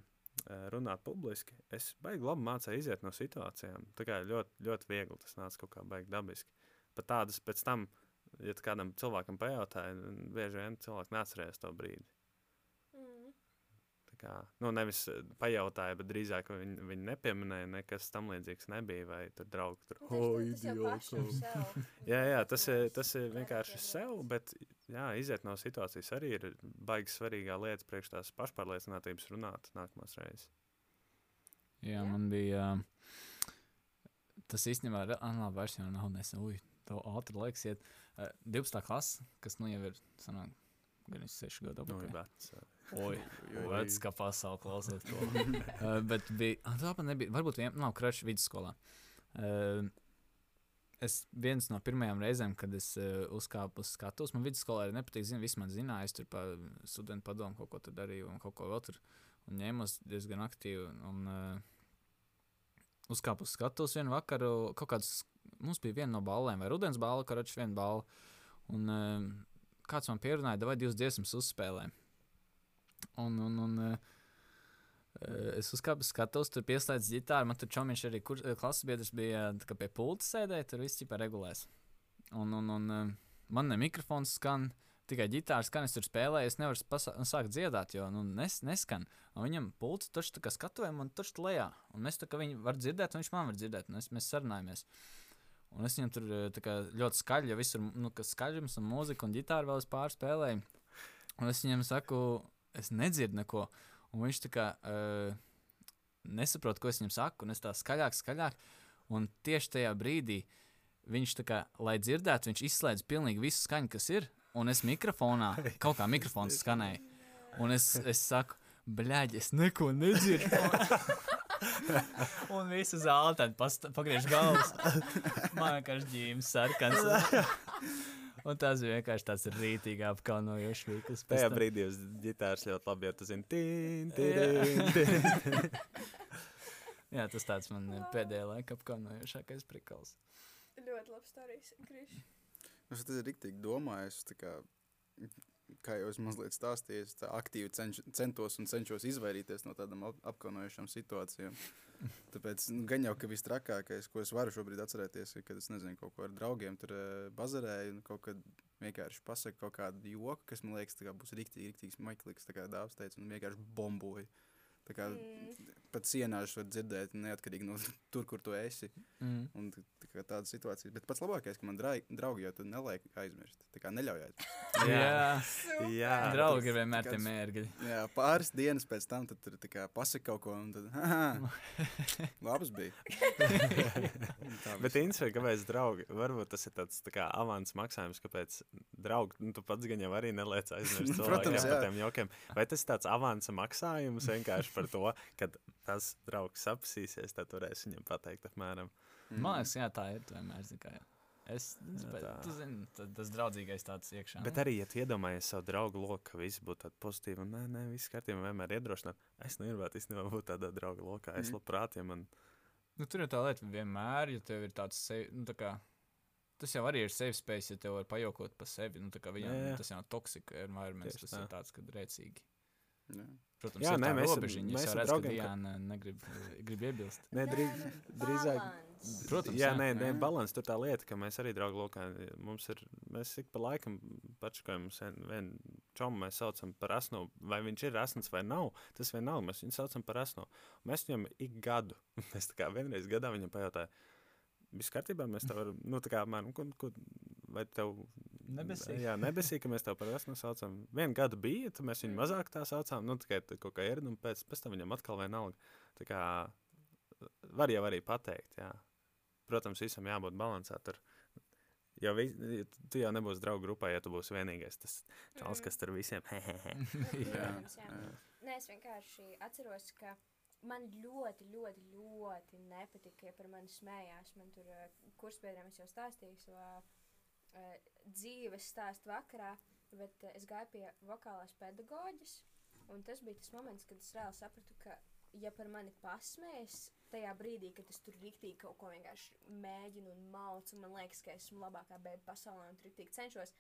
runāt publiski, es baigi labi mācīju iziet no situācijām. Tā kā ļoti, ļoti viegli tas nāca kaut kā baigi dabiski. Pat tādas pēc tam, ja kādam cilvēkam pajautāja, bieži vien cilvēki neatcerējās to brīdi. Kā, nu, nevis eh, pajautāja, bet drīzāk viņi, viņi nepieminēja, nekas tam līdzīgs nebija. Vai tur draugi tur
oh, idiots.
jā, jā, tas ir, tas ir vienkārši sev, bet jā, iziet no situācijas arī ir baigi svarīgā lieta priekš tās pašpārliecinātības runāt nākamās reizes.
Jā, jā. man bija. Tas īstenībā Anna vairs jau nav nesen, ui, to ātri laiks iet. Uh, 12. klasa, kas nu jau ir, sanāk, gan es 6 gadu
apakaļ. Nu, vecs.
Oi, vecs, kā pasaule klausās to. uh, bet bija, ah, tā man nebija, varbūt vien, nav krašs vidusskolā. Uh, es viens no pirmajām reizēm, kad es uh, uzkāpu uz skatuves, man vidusskolā arī nepatīk, zinu, viss man zināja, es tur pa studentu padomu kaut ko tur darīju un kaut ko vēl tur un ņēmos diezgan aktīvi. Un, uh, uzkāpu uz skatuves vienu vakaru, kaut kāds, mums bija viena no ballēm, vai rudens balva, karačs viena balva. Un uh, kāds man pierunāja, vai divas dziesmas uzspēlēt. Un, un, un uh, es uzkāpu skatos, tur pieslēdzu ģitāru. Man tur čomiņš arī kur, klases biedrs bija pie pulta sēdēja, tur viss ķipā regulēs. Un, un, un man ne mikrofons skan. Tikai ģitāra skan, es tur spēlēju, es nevaru sākt dziedāt, jo nu, nes, neskan. Un viņam pults tur tā kā skatuvē, man tur lejā. Un es tā kā viņu varu dzirdēt, un viņš man var dzirdēt, un es, mēs sarunājamies. Un es viņam tur kā, ļoti skaļi, jo visur nu, skaļums un mūzika un ģitāra vēl es pārspēlēju. Un es viņam saku, es nedzirdu neko. Un viņš tā kā uh, nesaprot, ko es viņam saku, un es tā skaļāk, skaļāk. Un tieši tajā brīdī viņš, kā, lai dzirdētu, viņš izslēdz pilnīgi visu skaņu, kas ir. Un es mikrofonā, kaut kā mikrofons skanēja. Un es, es saku, bļaigi, es neko nedzirdu. un visu zāli tad pagriež galvas. Man vienkārši ģīms sarkans. Un tas bija vienkārši tāds rītīgi apkaunojošs vīklis.
Tajā brīdī uz ģitāras ļoti labi, jo tas ir tīn, tīn, tīn.
Jā, tas tāds man pēdējā laika apkaunojošākais prikals.
Ļoti labs stāstījis, Krišs.
Es tas ir rīktīgi domājis, kā, kā jau es mazliet stāstīju, es aktīvi cenš, centos un cenšos izvairīties no tādām ap, apkaunojošām situācijām. Tāpēc nu, gan jau, ka viss trakākais, ko es varu šobrīd atcerēties, ir, kad es nezinu, kaut ko ar draugiem tur uh, bazarēju un kaut kad vienkārši pasaku kaut kādu joku, kas man liekas, būs rīktīgi, rīktīgi smaiklīgs, tā kā dāvs teica, un vienkārši bomboju. Tā kā mm. pat sienās var dzirdēt, neatkarīgi no tur, kur tu esi. Mm. Un, tā tāda situācija. Bet pats labākais, ka man draugi jau tur neliek aizmirst. Tā kā neļauj aizmirst.
jā, jā, draugi ir vienmēr tie mērķi.
Jā, pāris dienas pēc tam tu tur pasaki kaut ko, un tad labs bija.
Bet interesanti, kāpēc draugi, varbūt tas ir tāds tā kā avans maksājums, kāpēc draugi, nu tu pats gan jau arī neliec aizmirst cilvēkiem par tiem jokiem. Vai tas ir tāds avansa maksājums vienkārši par to, ka tas draugs sapsīsies, tad varēs viņam pateikt apmēram.
Mm. Man liekas, jā, tā ir vienmēr. Kā, Es domāju, ka tas draudzīgais tāds iekšā.
Bet arī, ja iedomājies savu draugu loku, ka viss būtu tāds pozitīvs, un nē, nē, viss kārtībā vienmēr iedrošināt. Es negribētu īstenībā būt tādā drauga lokā. Es mm. labprāt, ja man.
Nu, tur ir tā lieta, vienmēr, ja tev ir tāds, sevi, nu, tā kā, tas jau arī ir safe space, ja tev var pajokot pa sevi. Nu, viņam, jā, jā. Tas jau nav toksika environments, tas tā. ir tāds, kad rēcīgi. Jā. Protams, jā, nē, mēs robežiņu, mēs redz, draugiem, ka Diana negrib, grib iebilst.
Nē, drīz, drīzāk. Protams, jā, jā, nē, nē, balans tur tā lieta, ka mēs arī draugu lokā, mums ir, mēs ik pa laikam pačakojam vienu čomu, mēs saucam par asno, vai viņš ir asns vai nav, tas vienalga, mēs viņu saucam par asno. Mēs viņam ik gadu, mēs tā kā vienreiz gadā viņam pajautāju, viss kārtībā, mēs tev varam, nu tā kā, man, ko, ko, vai tev
Nebesīgi.
Jā, nebesīgi, ka mēs tev par esmu saucam. Vienu gadu bija, tad mēs viņu mazāk tā saucām. Nu, tikai kaut kā ir, un pēc, pēc tam viņam atkal vienalga. Tā kā var jau arī pateikt, jā. Protams, visam jābūt balansā. Tur Jo vi, tu jau nebūsi draugu grupā, ja tu būsi vienīgais tas čels, kas tur visiem hehehe.
Protams, jā.
Jā.
Nē, es vienkārši atceros, ka man ļoti, ļoti, ļoti nepatika, ja par mani smējās. Man tur uh, kursbiedriem es jau stāstīju savā uh, dzīves stāstu vakarā, bet uh, es gāju pie vokālās pedagoģas, un tas bija tas moments, kad es reāli sapratu, ka, ja par mani pasmējas, tajā brīdī, kad es tur rīktīgi kaut ko vienkārši mēģinu un malcu, un man liekas, ka esmu labākā bēda pasaulē un tur rīktīgi cenšos,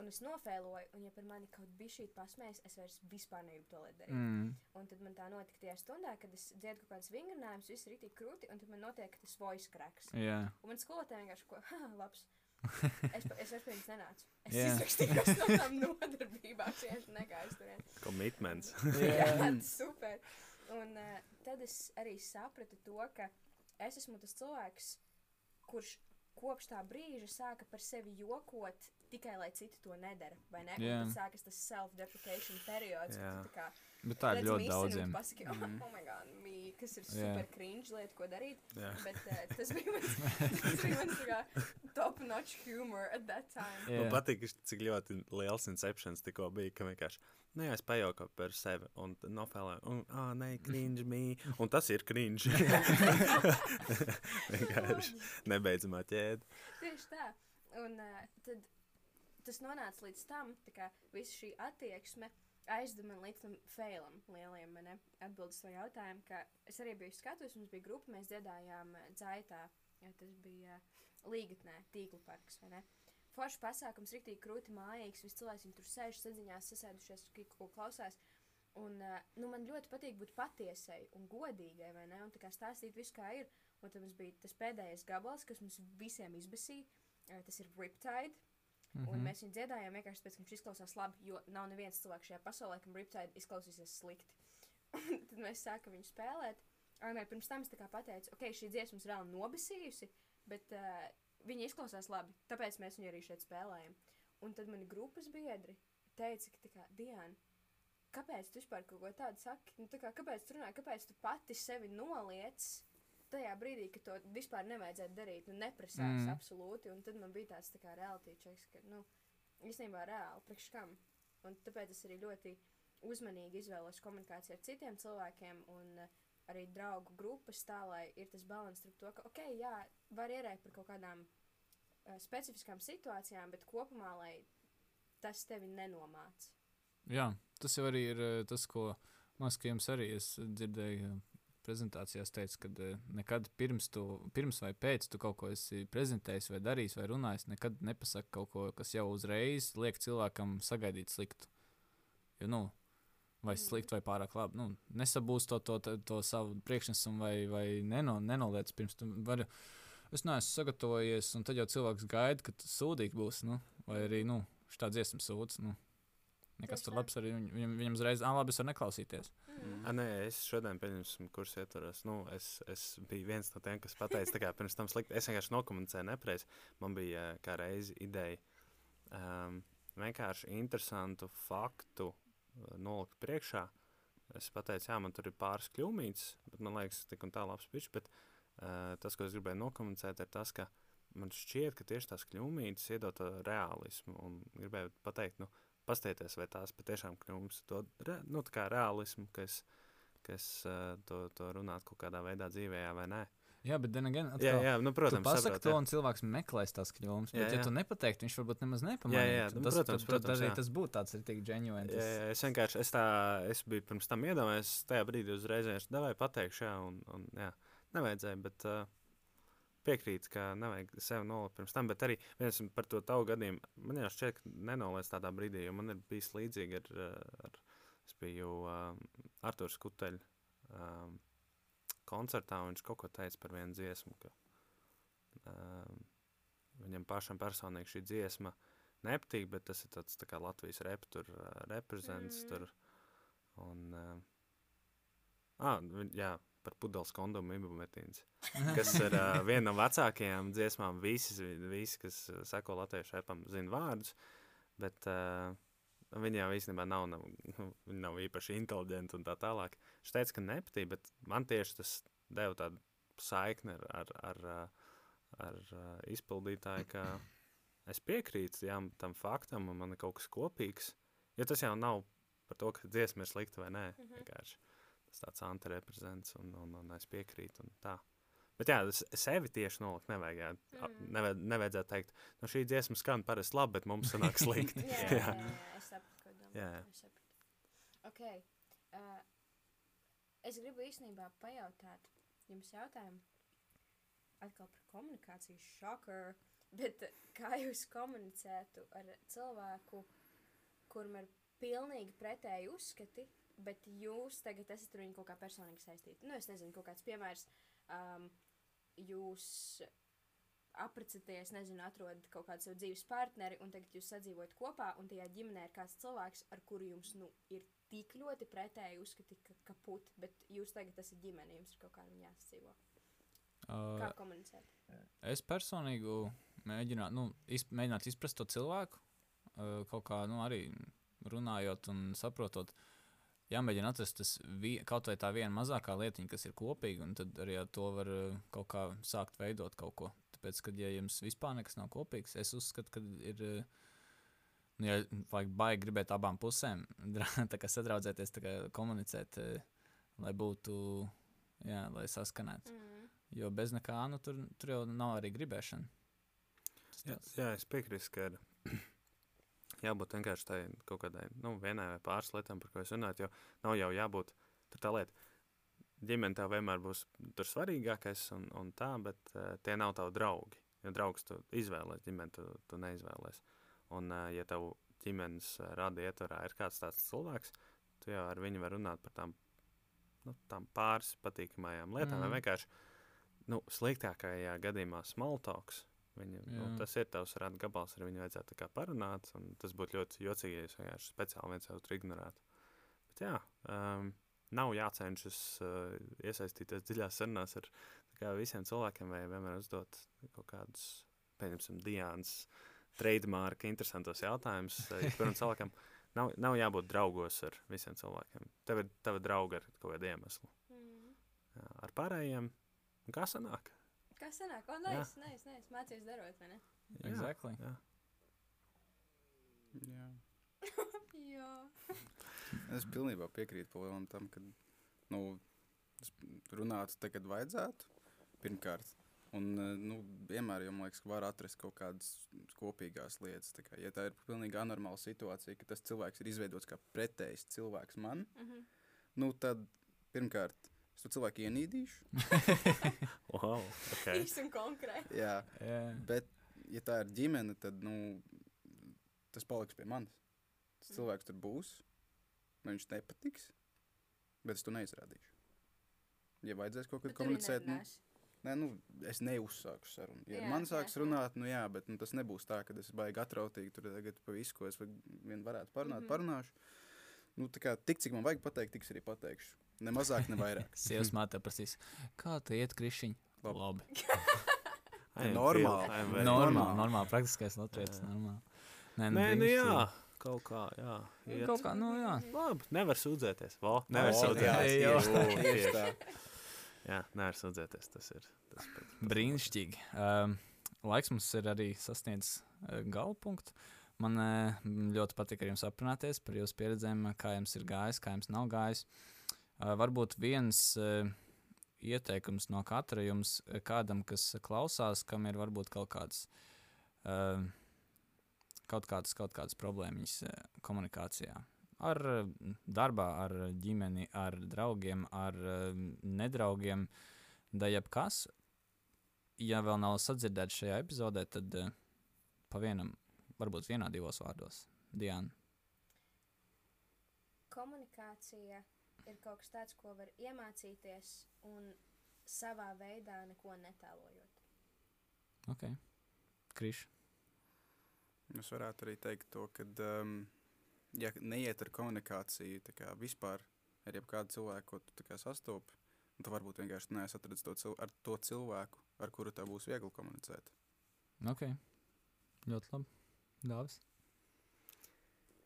un es nofēloju, un ja par mani kaut bija šī pasmējas, es vairs vispār negribu to darīt.
Mm.
Un tad man tā notika tajā stundā, kad es dziedu kaut kādas vingrinājumus, viss ir rītīgi krūti, un tad man notiek tas voice cracks.
Jā.
Un man skolotāja vienkārši ko, ha, labs. Es, es vairs pie viņas nenācu. Es
Jā.
izrakstījos no tām nodarbībām, vienkārši negāju turien.
Commitments.
Jā, tas super. Un uh, tad es arī sapratu to, ka es esmu tas cilvēks, kurš kopš tā brīža sāka par sevi jokot tikai lai citi to nedara. Vai ne? Un tad sākas tas self-deprecation periods,
Jā.
kad tu tā kā
Bet tā ir
redz
ļoti
un
daudziem.
Pasaki, oh,
Mhm.
oh my god, mī, kas ir super cringe lieta, ko darīt.
Jā.
Bet uh, tas bija mans, tas bija mans kā top notch humor at that time.
Jā.
Man patīk, cik ļoti liels inceptions tikko bija, ka vienkārši, nu jā, es pajauku par sevi, un nofēlēju, un, ah, nē, cringe me, un tas ir cringe. vienkārši nebeidzamā ķēde.
Tieši tā. Un uh, tad tas nonāca līdz tam, tā kā visa šī attieksme aizveda man līdz tam failam, lieliem man atbildes to jautājumu, ka es arī biju skatus, mums bija grupa, mēs dziedājām eh, dzaitā, ja tas bija uh, līgatnē, tīklu parks, vai ne? Foršs pasākums, rīktīgi krūti mājīgs, visi cilvēki tur sēž sadziņās, sasēdušies, ko klausās. Un, uh, nu, man ļoti patīk būt patiesai un godīgai, vai ne? Un tā kā stāstīt visu, kā ir. Un tad mums bija tas pēdējais gabals, kas mums visiem izbasīja. Tas ir Riptide. Mm -hmm. Un
Mhm.
mēs viņu dziedājām vienkārši tāpēc, ka viņš izklausās labi, jo nav neviens cilvēks šajā pasaulē, kam Riptide izklausīsies slikti. Un tad mēs sākam viņu spēlēt. Arī pirms tam es pateicu, ok, šī dziesma mums reāli nobasījusi, bet uh, viņa izklausās labi, tāpēc mēs viņu arī šeit spēlējam. Un tad mani grupas biedri teica, ka, kā, Diana, kāpēc tu vispār kaut ko tādu saki? Nu, tā kā, kāpēc tu runā, kāpēc tu pati sevi noliec tajā brīdī, kad to vispār nevajadzētu darīt, nu, neprasās
Mm.
absolūti. Un tad man bija tāds tā kā realitāte checks, ka, nu, īstenībā reāli, priekš kam. Un tāpēc es arī ļoti uzmanīgi izvēlos komunikāciju ar citiem cilvēkiem un uh, arī draugu grupas tā, lai ir tas balans starp to, ka, ok, jā, var ierēkt par kaut kādām uh, specifiskām situācijām, bet kopumā, lai tas tevi nenomāc.
Jā, tas jau arī ir eh, tas, ko Maskavs arī eh, Prezentācijās teica, ka eh, nekad pirms, tu, pirms vai pēc tu kaut ko esi prezentējis, vai darījis, vai runājis, nekad nepasaki kaut ko, kas jau uzreiz liek cilvēkam sagaidīt sliktu. Jo, nu, vai
Mhm.
slikti, vai pārāk labi. Nu, nesabūs to, to, to, to savu priekšnesumu, vai, vai neno, nenoliec pirms tam. Var, es neesmu sagatavojies, un tad jau cilvēks gaida, ka tu sūdīgi būs. Nu, vai arī nu, šāds dziesmu sūdz. Nu. Nekas tur labs arī viņam, viņam, uzreiz, ah, labi, es varu neklausīties.
Mm.
A, nē, es šodien, pieņemsim, kursu ietvaros. Nu, es, es biju viens no tiem, kas teica, ka pirms tam slikti. Es vienkārši nokomunicēju nepareizi. Man bija kā reizi ideja um, vienkārši interesantu faktu nolikt priekšā. Es pateicu, jā, man tur ir pāris kļūmītas, bet man liekas, tik un tā labs pičs. Bet uh, tas, ko es gribēju nokomunicēt, ir tas, ka man šķiet, ka tieši tās kļūmītas iedod realismu. Un gribēju pateikt, nu, pastieties, vai tās patiešām kļūmes re, nu, realismu, kas, kas to, to runāt kaut kādā veidā dzīvē, jā vai nē.
Jā, bet then again,
Jā,
atkal,
jā, nu, protams,
pasaki
saprotu,
to,
jā.
un cilvēks meklēs tās kļūmes.
Jā,
Bet, ja
jā.
tu nepateiktu, viņš varbūt nemaz nepamanītu.
Jā, jā, nu,
tas,
protams,
tad,
protams,
tad arī
jā.
tas būtu tāds ir tik genuine.
Jā, jā, es vienkārši es tā, es biju pirms tam iedomājies, tajā brīdī uzreiz vienkārši devēju pateikšu, jā, un, un jā, nevajadzēja, bet uh, piekrīt, ka nevajag sev nolikt pirms tam, bet arī par to tavu gadījumu, man jau šķiet, ka nenoliec tādā brīdī, jo man ir bijis līdzīgi ar, ar es biju um, Arturs Kuteļ um, koncertā, un viņš kaut ko teica par vienu dziesmu, ka um, viņam pašam personīgi šī dziesma nepatīk, bet tas ir tāds tā kā Latvijas rep, tur uh, reprezents
Mm.
tur. Un, uh, ah, jā, par pudeles kondomu ibumetīns, kas ir uh, viena no vecākajām dziesmām. Visi, visi kas seko latviešu repam, zina vārdus, bet uh, viņi jau īstenībā nav, nav, nu, nav īpaši inteliģenti un tā tālāk. Viņš teica, ka nepatīk, bet man tieši tas deva tādu saikni ar, ar, ar, ar uh, izpildītāju, ka es piekrītu jā, tam faktam, un man ir kaut kas kopīgs. Jo tas jau nav par to, ka dziesma ir slikta vai nē.
Mhm.
Vienkārši tas tāds antireprezents, un, un, un es piekrītu. Un tā. Bet jā, es sevi tieši nolikt nevajag.
Mm.
Nevajad, nevajadzētu teikt, no šī dziesma skan parasti labi, bet mums sanāk slikti.
jā, jā,
Jā.
jā, es sapratu, ko domā.
Jā.
Es sapratu. Ok. Uh, es gribu īstenībā pajautāt jums jautājumu atkal par komunikāciju. Šoker. Bet kā jūs komunicētu ar cilvēku, kuram ir pilnīgi pretēji uzskati, bet jūs tagad esat ar viņu kaut kā personīgi saistīti? Nu, es nezinu, kaut kāds piemērs. Um, jūs apprecēties, nezinu, atrodat kaut kādu savu dzīves partneri, un tagad jūs sadzīvojat kopā, un tajā ģimenē ir kāds cilvēks, ar kuru jums nu, ir tik ļoti pretēji uzskati, ka kaput, bet jūs tagad esat ģimene, jums ir kaut kā ar viņu jāsadzīvo. Kā
Uh,
komunicēt?
es personīgi mēģinātu, nu, iz, mēģināt izprast to cilvēku, uh, kaut kā nu, arī runājot un saprotot. Jāmēģina atrast tas vi, kaut vai tā viena mazākā lietiņa, kas ir kopīga, un tad arī ar to var uh, kaut kā sākt veidot kaut ko. Tāpēc, kad ja jums vispār nekas nav kopīgs, es uzskatu, ka ir. uh, Nu, ja vajag baigi gribēt abām pusēm, tā kā sadraudzēties, tā kā komunicēt, uh, lai būtu, jā, lai saskanētu.
Mm.
Jo bez nekā, nu, tur, tur jau nav arī gribēšana.
Jā, jā, es piekrītu, ka ir jābūt vienkārši tai kaut kādai, nu, vienai vai pāris lietām, par ko es runāju. Jo nav jau jābūt tā lieta. Ģimene tev vienmēr būs tur svarīgākais, un, un tā, bet uh, tie nav tavi draugi. Jo draugs tu izvēlēsies, ģimeni tu, tu neizvēlēsies. Un, uh, ja tev ģimenes uh, rada ietvarā ir kāds tāds cilvēks, tu jau ar viņu vari runāt par tām, nu, tām pāris patīkamajām lietām. Mm. Vai vienkārši nu, sliktākajā gadījumā smaltoks. Viņu, nu, tas ir tavs rāda gabals, ar viņu vajadzētu parunāt. un Tas būtu ļoti jocīgi, ja jūs vienkārši speciāli viens otru ignorētu. Bet jā, um, nav jācenšas uh, iesaistīties dziļās sarunās ar kā, visiem cilvēkiem, vai vienmēr uzdot kaut kādus, pieņemsim, Dienas trademarka interesantos jautājumus. uh, Jebkuram cilvēkam nav, nav jābūt draugos ar visiem cilvēkiem. Tev ir tava drauga ar kaut kādu iemeslu.
Mm.
Jā, ar pārējiem, kā sanāk?
Kas sanāk? O, nē, es, nē, es, nē, es mācījos darot, vai ne?
Jā,
Exactly.
jā.
Jā.
Jā.
Es pilnībā piekrītu Polam tam, ka nu, te, kad vajadzētu. Pirmkārt, un eh, nu, vienmēr jau man liekas, ka var atrast kaut kādas kopīgās lietas. Tā kā, ja tā ir pilnīgi anormāla situācija, ka tas cilvēks ir izveidots kā pretējs cilvēks man,
Mm -hmm.
nu, tad pirmkārt es to cilvēku ienīdīšu.
Wow, okay.
Īsti un konkrēti.
Jā,
Jā.
bet, ja tā ir ģimene, tad nu, tas paliks pie manis. Tas
Mm.
cilvēks tur būs, man viņš nepatiks, bet es to neizrādīšu. Ja vajadzēs kaut kad komunicēt, nu, nē, nu, es neuzsāku sarunu. Ja
Jā,
man sāks
jā.
runāt, nu jā, bet nu, tas nebūs tā, ka es baigi atrautīgi tur tagad pa visu, ko es vien varētu parunāt, mm -hmm. parunāšu. Nu, tā kā tik, cik man vajag pateikt, tiks arī pateikšu. Ne mazāk, ne vairāk.
Sievas māte prasīs, kā te iet krišņi?
Labi.
Labi.
Normāli.
Normāli,
normāli.
normāli, praktiskais latviešu,
Jā.
normāli. Nē,
Nē, nu jā, kaut kā, jā. iet.
Kaut kā, nu jā.
Labi, nevar sūdzēties. Vo, nevar
O,
sūdzēties.
jā,
tieši
tieši
Jā,
tā.
Jā, nevar sūdzēties. Tas ir tas pats.
Brīnišķīgi. Um, laiks mums ir arī sasniedzis uh, galpunktu. Man uh, ļoti patīk ar jums aprunāties par jūsu pieredzēm, kā jums ir gājis, kā jums nav gājis. Uh, varbūt viens ieteikums no katra jums, kādam, kas klausās, kam ir varbūt kaut kāds. Kaut kādas, kaut kādas problēmas komunikācijā. Ar darbā, ar ģimeni, ar draugiem, ar nedraugiem, da jebkas, ja vēl nav sadzirdēts šajā epizodē, tad pa vienam, varbūt vienā, divos vārdos. Diana.
Komunikācija ir kaut kas tāds, ko var iemācīties un savā veidā neko netēlojot.
Ok. Kriš.
Es varētu arī teikt to, ka, um, ja neiet ar komunikāciju kā vispār ar jebkādu cilvēku, ko tu sastopi, tu varbūt vienkārši neesi atradzis to, cil ar to cilvēku, ar kuru tev būs viegli komunicēt.
Ok. Ļoti labi. Dāvis.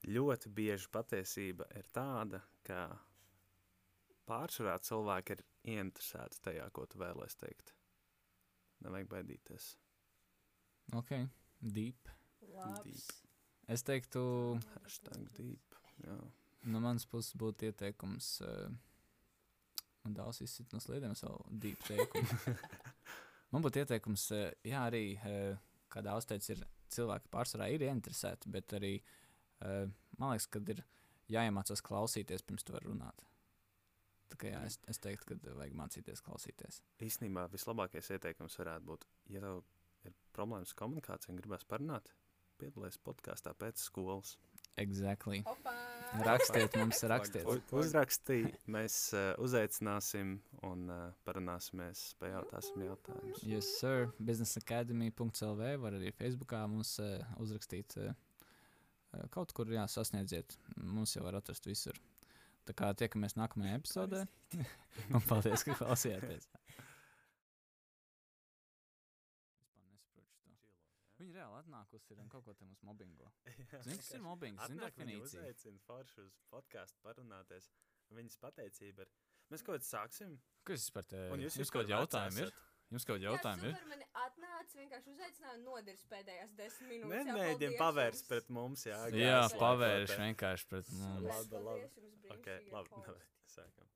Ļoti bieži patiesība ir tāda, ka pārsvarā cilvēki ir ieinteresēti tajā, ko tu vēlēsies teikt. Nevajag baidīties.
Ok. Deep.
Labs.
Es teiktu,
Hashtag deep. Jā.
no manas puses būtu ieteikums. Uh, man daudz izsit no sliedēm savu deep teikumu. man būtu ieteikums, uh, jā, arī, uh, kā daudz teica, ir cilvēki pārsvarā ir ieinteresēti, bet arī uh, man liekas, ka ir jāiemācās klausīties pirms tu vari runāt. Jā, es, es teiktu, ka vajag mācīties klausīties.
Īstenībā vislabākais ieteikums varētu būt, ja tev ir problēmas ar komunikāciju un gribēs parunāt, piedalies podkāstā pēc skolas.
Exactly.
Opa!
Rakstiet mums, rakstiet.
U- Uzrakstīja, mēs uh, uzaicināsim un uh, parunāsimies, pajautāsim jautājumus.
Yes, sir. Businessacademy.lv var arī Facebookā mums uh, uzrakstīt. Uh, kaut kur jā, sasniedziet. Mums jau var atrast visur. Tā kā tiekamies nākamajā epizodē. Un paldies, ka klausījāties. Viņa reāli atnākusi ir un kaut ko te mums mobbingo. Zini, kas ir mobbings? Zini
Atnāk viņa uzaicina foršu uz podkāstu parunāties. Viņas pateicība ir, mēs kaut ko sāksim.
Kas vispār te?
Un jūs
Jums
vispār
kaut jautājumi ir? Jums kaut jautājumi ir?
Jā, mani atnāca, vienkārši uzaicināja un nodirs pēdējās desmit minūtes.
Nemēģini
paldies
pavērst pret mums, jā.
Jā,
te.
vienkārši pret mums.
Labi, labi.
paldies jums,
Ok,
brīnišķīgie
labi,
hosti.
labi, sākam.